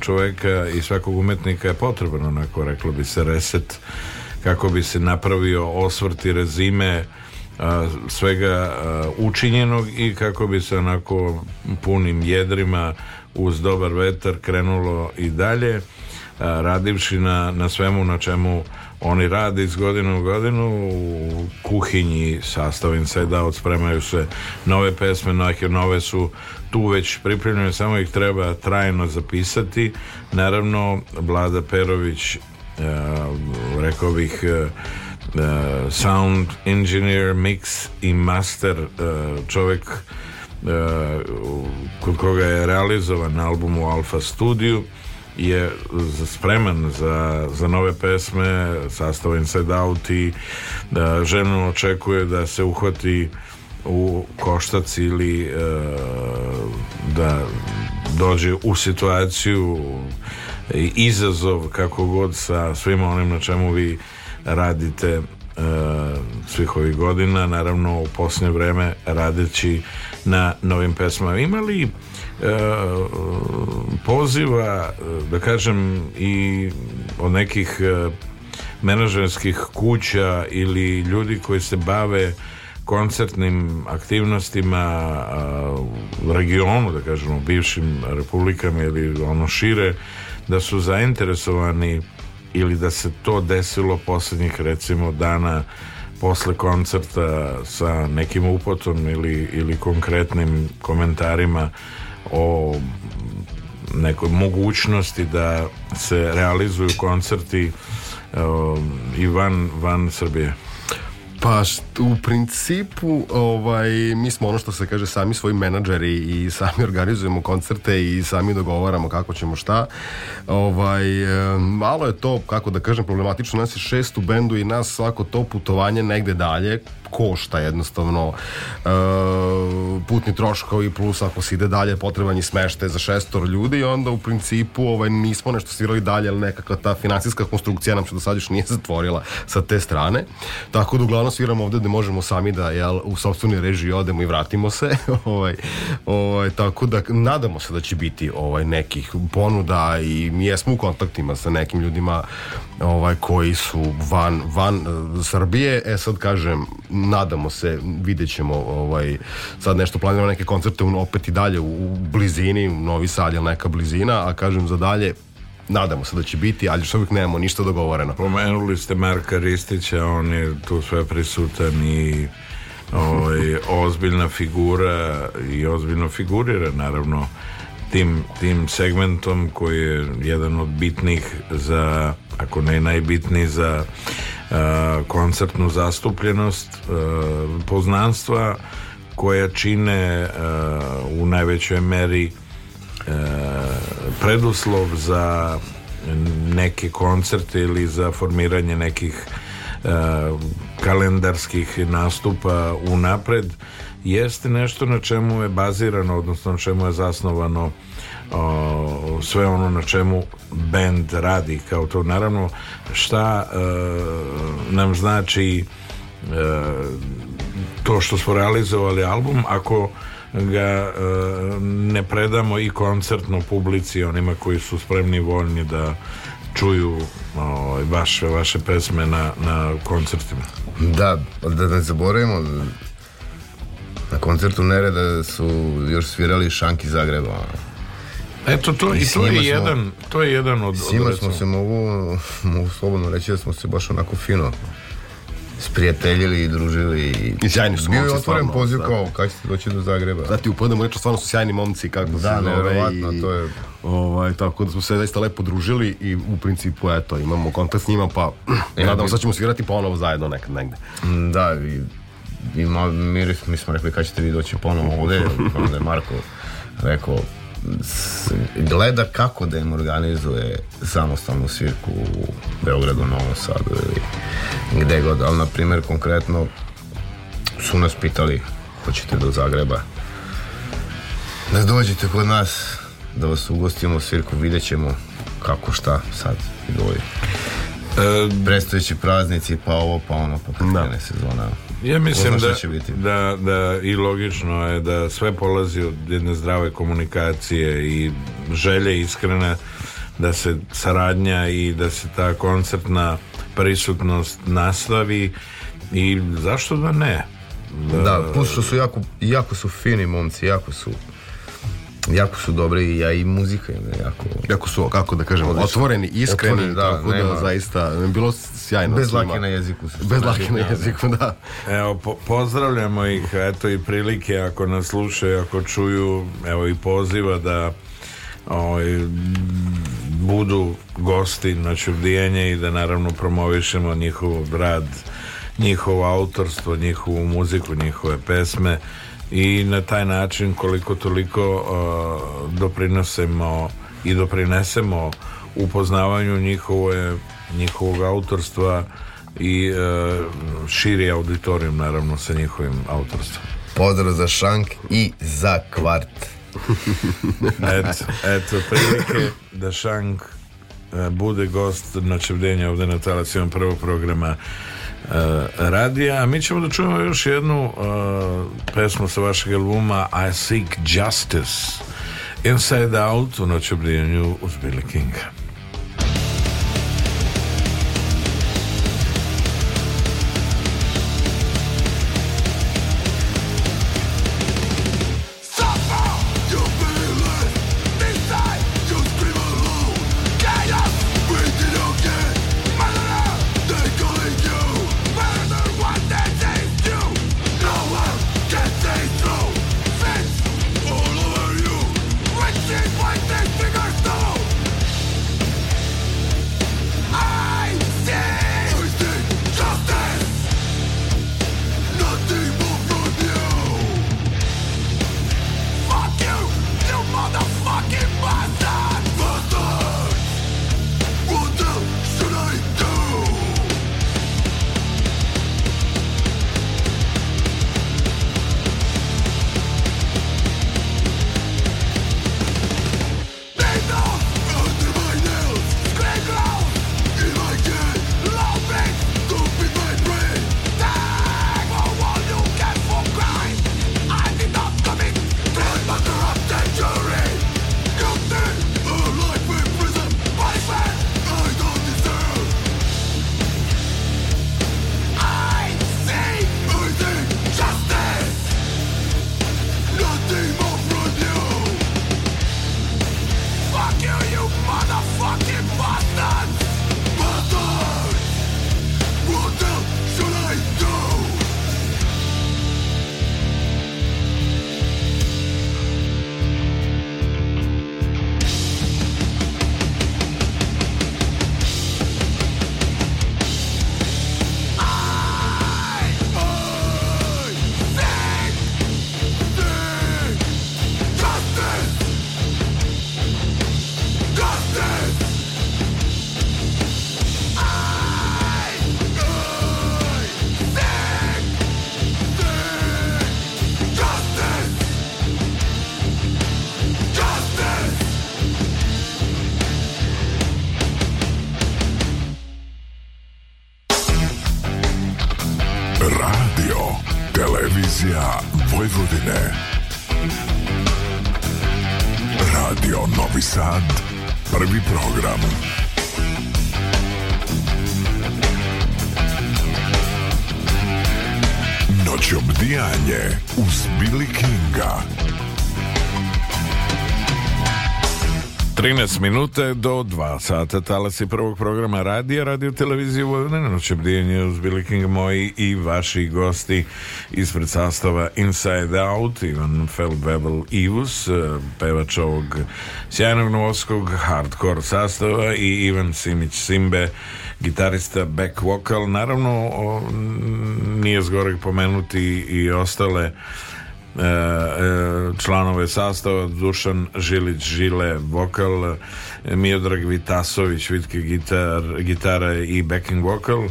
čoveka i svakog umetnika je potrebno onako reklo bi se reset kako bi se napravio osvrt i rezime e, svega učinjenog i kako bi se onako punim jedrima uz dobar vetar krenulo i dalje radivši na, na svemu na čemu oni rade iz godine u godinu u kuhinji sastavim se da odspremaju se nove pesme, neke nove su tu već pripremljene, samo ih treba trajno zapisati naravno Vlada Perović rekao bih sound engineer mix i master čovjek kod koga je realizovan album u Alfa studiju je spreman za, za nove pesme, sastav Inside Out i da ženu očekuje da se uhvati u koštac ili e, da dođe u situaciju e, izazov kako god sa svima onim na čemu vi radite e, svih ovih godina naravno u posljednje vreme radeći na novim pesmama imali E, poziva, da kažem, i od nekih e, menadžerskih kuća ili ljudi koji se bave koncertnim aktivnostima e, u regionu, da kažemo bivšim republikama ili ono šire, da su zainteresovani ili da se to desilo poslednjih recimo dana posle koncerta sa nekim upotom ili, ili konkretnim komentarima o nekoj mogućnosti da se realizuju koncerti o, um, i van, van Srbije? Pa u principu ovaj, mi smo ono što se kaže sami svoji menadžeri i sami organizujemo koncerte i sami dogovaramo kako ćemo šta. Ovaj, malo je to, kako da kažem, problematično. Nas je šest u bendu i nas svako to putovanje negde dalje košta jednostavno e, putni troškovi plus ako se ide dalje potreban je smešte za šestor ljudi i onda u principu ovaj, nismo nešto svirali dalje ali nekakva ta finansijska konstrukcija nam se do sad još nije zatvorila sa te strane tako da uglavnom sviramo ovde gde možemo sami da jel, u sobstveni režiji odemo i vratimo se ovaj, ovaj, tako da nadamo se da će biti ovaj nekih ponuda i mi jesmo u kontaktima sa nekim ljudima ovaj koji su van, van e, Srbije e sad kažem nadamo se, vidjet ćemo ovaj, sad nešto planiramo neke koncerte opet i dalje u, u blizini, u Novi Sad ili neka blizina, a kažem za dalje nadamo se da će biti, ali što uvijek nemamo ništa dogovoreno. Pomenuli ste Marka Ristića, on je tu sve prisutan i ovaj, ozbiljna figura i ozbiljno figurira naravno tim, tim segmentom koji je jedan od bitnih za, ako ne najbitniji za E, koncertnu zastupljenost e, poznanstva koja čine e, u najvećoj meri preduslov za neke koncerte ili za formiranje nekih kalendarskih nastupa unapred jeste nešto na čemu je bazirano odnosno na čemu je zasnovano o, sve ono na čemu band radi kao to naravno šta e, nam znači e, to što smo realizovali album ako ga e, ne predamo i koncertno publici onima koji su spremni i voljni da čuju o, ovaj, vaše, vaše pesme na, na koncertima da, da ne zaboravimo na koncertu Nereda su još svirali Šanki Zagreba Eto, to, i, i to, je jedan, to je jedan od... Svima smo se mogu, mogu slobodno reći da smo se baš onako fino sprijateljili i družili i, sjajni su bio je otvoren poziv da. kao kad ćete doći do Zagreba. Da ti upadamo reći stvarno su sjajni momci kako da, su ovaj, to je ovaj, tako da smo se zaista lepo družili i u principu eto imamo kontakt s njima pa e, nadam se da ćemo svirati ponovo zajedno nekad negde. Mm, da i, i mi, mi smo rekli kad ćete vi doći ponovo ovde, onda je Marko rekao gleda kako da im organizuje samostalnu svirku u Beogradu, Novom Sadu ili gde god, ali na primer konkretno su nas pitali hoćete do Zagreba da dođete kod nas da vas ugostimo svirku, vidjet ćemo kako šta sad i dođe. E, Prestojeći praznici, pa ovo, pa ono, pa krene da. sezona. Ja mislim da, će biti. da, da i logično je da sve polazi od jedne zdrave komunikacije i želje iskrene da se saradnja i da se ta koncertna prisutnost nastavi i zašto da ne? Da, da plus što su jako, jako su fini momci, jako su jako su dobre i ja i muzika im jako... Jako su, kako da kažem, odlično. otvoreni, iskreni, da, tako da nema. da zaista, bilo sjajno. Bez lake na jeziku. Su, Bez lake na da, da. jeziku, da. Evo, po pozdravljamo ih, eto i prilike, ako nas slušaju, ako čuju, evo i poziva da ovaj, budu gosti na znači, čurdijenje i da naravno promovišemo njihov rad, njihovo autorstvo, njihovu muziku, njihove pesme i na taj način koliko toliko uh, doprinosemo i doprinesemo upoznavanju njihove, njihovog autorstva i uh, širi auditorijum naravno sa njihovim autorstvom. Pozdrav za šank i za kvart. eto, eto, prilike da šank uh, bude gost na noćevdenja ovdje na talacijom prvog programa E, radija. A mi ćemo da čujemo još jednu e, pesmu sa vašeg albuma I Seek Justice Inside Out u noću uz Billy Kinga. minute do 2 sata talasi prvog programa radija, radio televizije Vojvodine, noće bdijenje uz Billy moji i vaši gosti ispred sastava Inside Out, Ivan Feldwebel Ivus, eh, pevač ovog sjajnog novoskog hardcore sastava i Ivan Simić Simbe, gitarista back vocal naravno o, nije zgoreg pomenuti i ostale E, e, članove sastava Dušan Žilić Žile vokal Miodrag Vitasović vitke gitar, gitara i backing vokal e,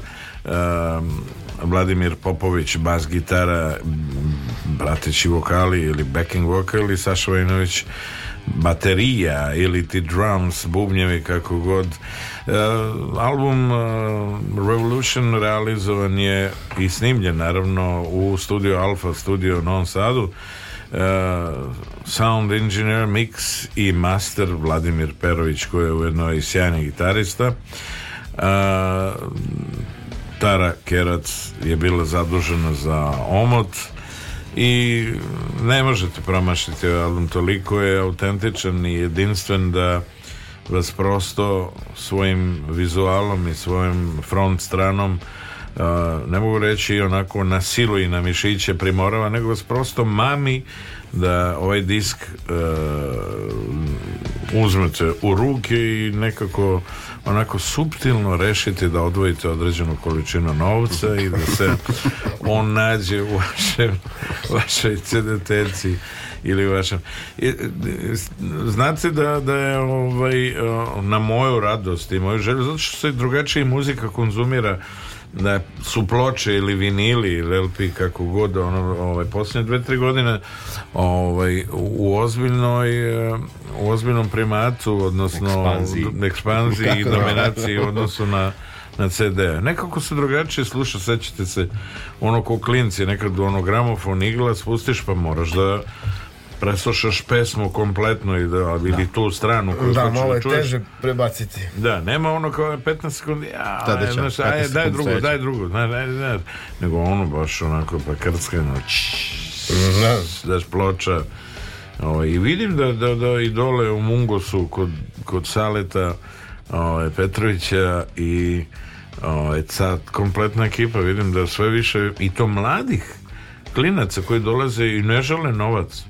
Vladimir Popović bas gitara brateći vokali ili backing vokal i Saša Vajinović baterija ili ti drums, bubnjevi kako god. Uh, album uh, Revolution realizovan je i snimljen naravno u studio Alfa studio u Novom Sadu. Uh, sound engineer, mix i master Vladimir Perović koji je ujedno i sjajni gitarista. Tara Kerac je bila zadužena za omot i ne možete promašiti album toliko je autentičan i jedinstven da vas prosto svojim vizualom i svojim front stranom ne mogu reći onako na silu i na mišiće primorava nego vas prosto mami da ovaj disk uzmete u ruke i nekako onako subtilno rešite da odvojite određenu količinu novca i da se on nađe u vašem, vašoj cedeterci ili u vašem znate da, da je ovaj, na moju radost i moju želju zato što se drugačija muzika konzumira da su ploče ili vinili ili LP kako god ono, ovaj, poslednje dve, tri godine ovaj, u ozbiljnoj u ozbiljnom primatu odnosno ekspanziji, ekspanziji kako i da. dominaciji u odnosu na na CD. Nekako se drugačije sluša, sećate se ono ko klinci, nekad ono gramofon igla spustiš pa moraš da preslušaš pesmu kompletno i da vidi da. tu stranu koju da, malo je čuješ. teže prebaciti da, nema ono kao 15 sekundi a, Tada će, znaš, aj, e, daj drugo, daj drugo ne, daj, daj, nego ono baš onako pa krckano daš ploča o, ovaj, i vidim da, da, da i dole u Mungosu kod, kod Saleta o, ovaj, Petrovića i o, ovaj, sad kompletna ekipa vidim da sve više i to mladih klinaca koji dolaze i ne žele novac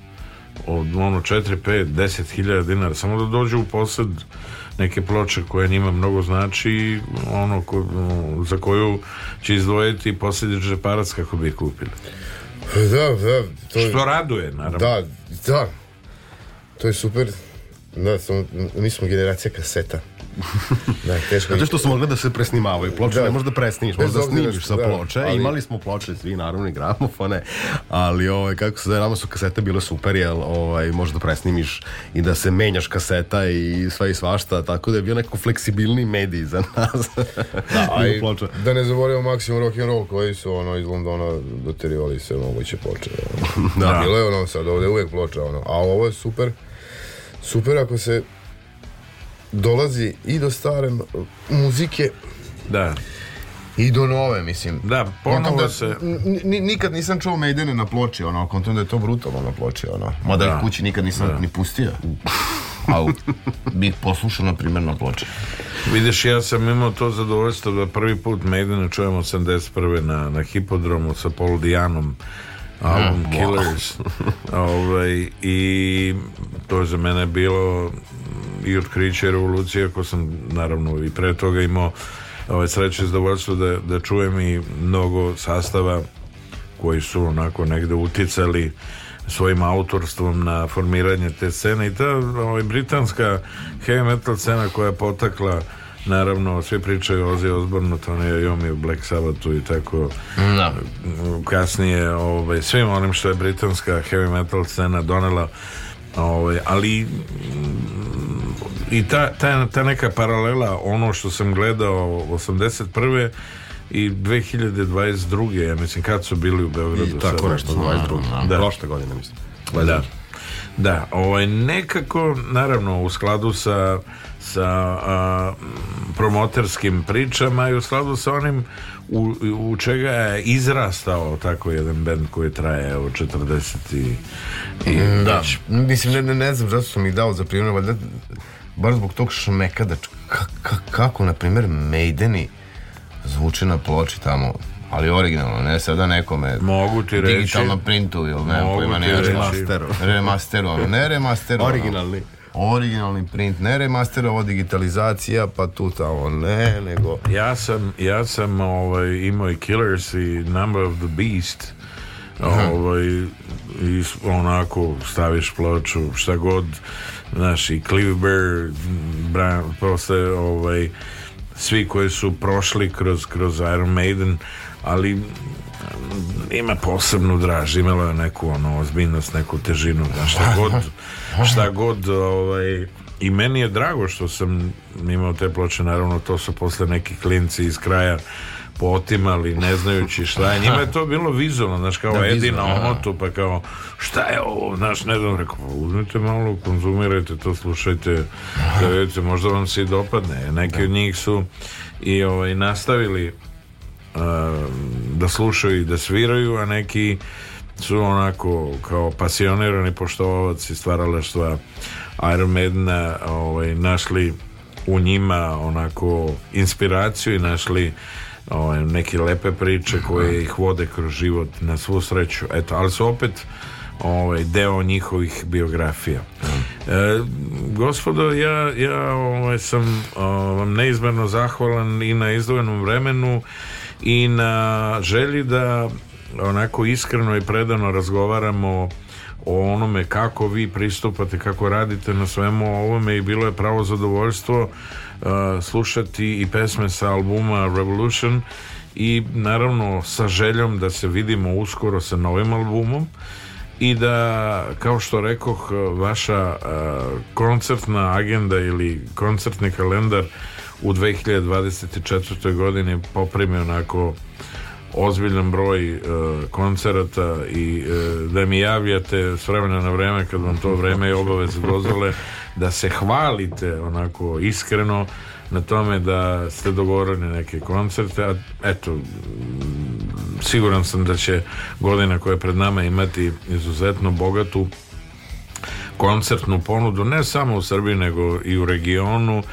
od ono 4, 5, 10 hiljada dinara samo da dođe u posed neke ploče koje njima mnogo znači ono ko, za koju će izdvojiti posljednji džeparac kako bi je kupili da, da, to je... što raduje naravno da, da, to je super da, to, mi smo generacija kaseta da, teško. Zato što smo mogli da se presnimavaju. Ploče da. ne možeš da presnimiš, možeš da snimiš sa da, ploče. Da, ali... Imali smo ploče svi, naravno, i gramofone, ali ovaj, kako se zove, nama su kasete bile super, jel, ovaj, možeš da presnimiš i da se menjaš kaseta i sve i svašta, tako da je bio neko fleksibilni medij za nas. da, a ploče. da ne zaboravimo maksimum rock and roll koji su ono iz Londona doterivali sve moguće ploče. Ono. da. Bilo je ono sad ovde uvek ploča, ono. a ovo je super super ako se dolazi i do stare muzike da i do nove, mislim. Da, ponovo da, se... Nikad nisam čuo Maidene na ploči, ono, kontom da je to brutalno na ploči, ono. Mada da. da. kući nikad nisam da. ni pustio. au bih poslušao, na primer na ploči. Vidiš, ja sam imao to zadovoljstvo da prvi put Maidene čujem 81. na, na hipodromu sa Paul Dijanom album mm, Killers wow. ovaj, i to je za mene bilo i otkriće revolucije ako sam naravno i pre toga imao ove, ovaj, sreće i zadovoljstvo da, da čujem i mnogo sastava koji su onako negde uticali svojim autorstvom na formiranje te scene i ta ovaj, britanska heavy metal scena koja je potakla naravno sve pričaju o to Osbornu, Tony Iommi, Black Sabbath i tako no. Da. kasnije ovaj, svim onim što je britanska heavy metal scena donela ovaj, ali mm, i ta, ta, ta neka paralela ono što sam gledao 81 i 2022. Ja mislim, kad su bili u Beogradu? I tako nešto, 22. Da. Da. Prošle godine, mislim. Da. Da, ovaj, nekako, naravno, u skladu sa sa a, promoterskim pričama i u skladu sa onim u, u čega je izrastao tako jedan bend koji traje evo 40 i, i da. mislim ne, ne, ne znam zašto sam ih dao za primjer valjda baš zbog tog šmeka ka, ka, kako na primjer Maideni zvuče na ploči tamo ali originalno, ne sada nekome mogu ti reći digitalno printuju, ne, mogu pojma, ne, remasteru. remasteru, ne remasteru, originalni originalni print, ne remaster, ovo digitalizacija, pa tu tamo, ne, nego... Ja sam, ja sam ovaj, imao i Killers i Number of the Beast, ovaj, i onako staviš ploču, šta god, znaš, i Cliff Bear, Brian, posle, ovaj, svi koji su prošli kroz, kroz Iron Maiden, ali ima posebnu draž, imala je neku ono, ozbiljnost, neku težinu, da šta god, šta god, ovaj, i meni je drago što sam imao te ploče, naravno to su posle neki klinci iz kraja potimali, ne znajući šta je. Njima je to bilo vizualno, znaš, kao da, Edina da, da. omotu, pa kao, šta je ovo, znaš, ne znam, rekao, pa uzmite malo, konzumirajte to, slušajte, da vidite, možda vam se i dopadne. Neki da. od njih su i ovaj, nastavili da slušaju i da sviraju, a neki su onako kao pasionirani poštovavac stvaralaštva Iron Maidena ovaj, našli u njima onako inspiraciju i našli ovaj, neke lepe priče koje ih vode kroz život na svu sreću. Eto, ali su opet ovaj, deo njihovih biografija. Da. E, gospodo, ja, ja ovaj, sam ovaj, vam neizmerno zahvalan i na izdvojenom vremenu i na želji da onako iskreno i predano razgovaramo o onome kako vi pristupate, kako radite na svemu ovome i bilo je pravo zadovoljstvo uh, slušati i pesme sa albuma Revolution i naravno sa željom da se vidimo uskoro sa novim albumom i da kao što rekoh vaša uh, koncertna agenda ili koncertni kalendar u 2024. godini poprimi onako ozbiljan broj e, koncerata i e, da mi javljate s vremena na vreme kad vam to vreme i obaveze dozvole da se hvalite onako iskreno na tome da ste dogovorili neke koncerte a eto siguran sam da će godina koja je pred nama imati izuzetno bogatu koncertnu ponudu ne samo u Srbiji nego i u regionu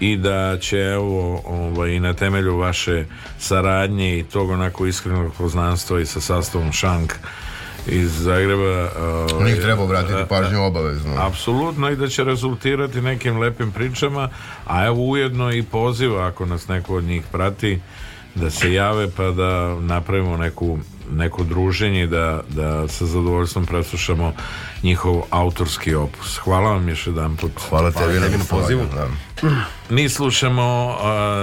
i da će evo ovaj, na temelju vaše saradnje i tog onako iskrenog poznanstva i sa sastavom Šank iz Zagreba uh, njih treba obratiti da, pažnju da, obavezno apsolutno i da će rezultirati nekim lepim pričama a evo ujedno i poziva ako nas neko od njih prati da se jave pa da napravimo neku neko druženje da, da sa zadovoljstvom preslušamo njihov autorski opus. Hvala vam još jedan put. Hvala tebi na pozivu. Da. Mi slušamo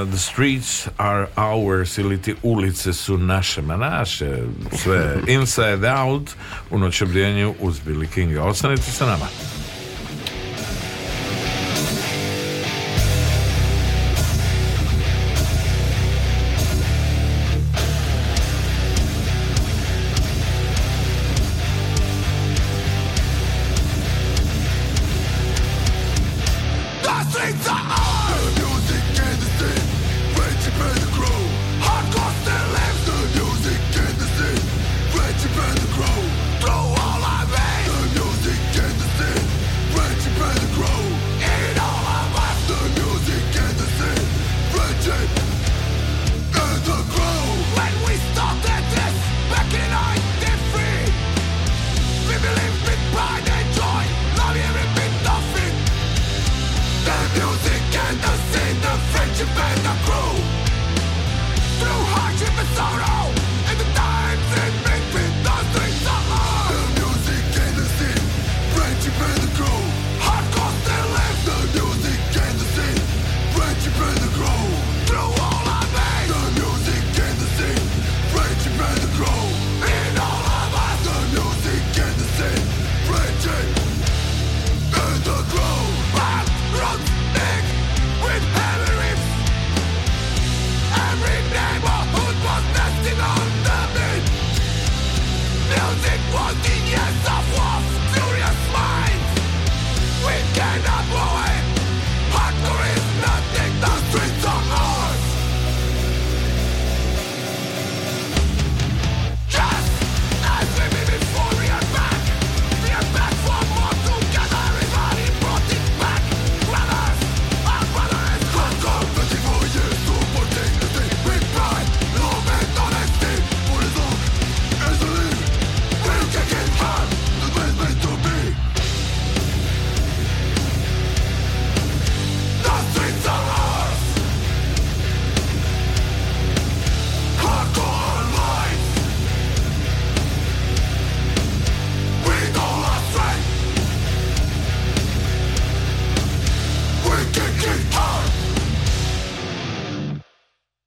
uh, The Streets Are Ours ili ti ulice su naše, ma naše, sve Inside Out u noćebrijanju uz Billy Kinga. Ostanite sa nama.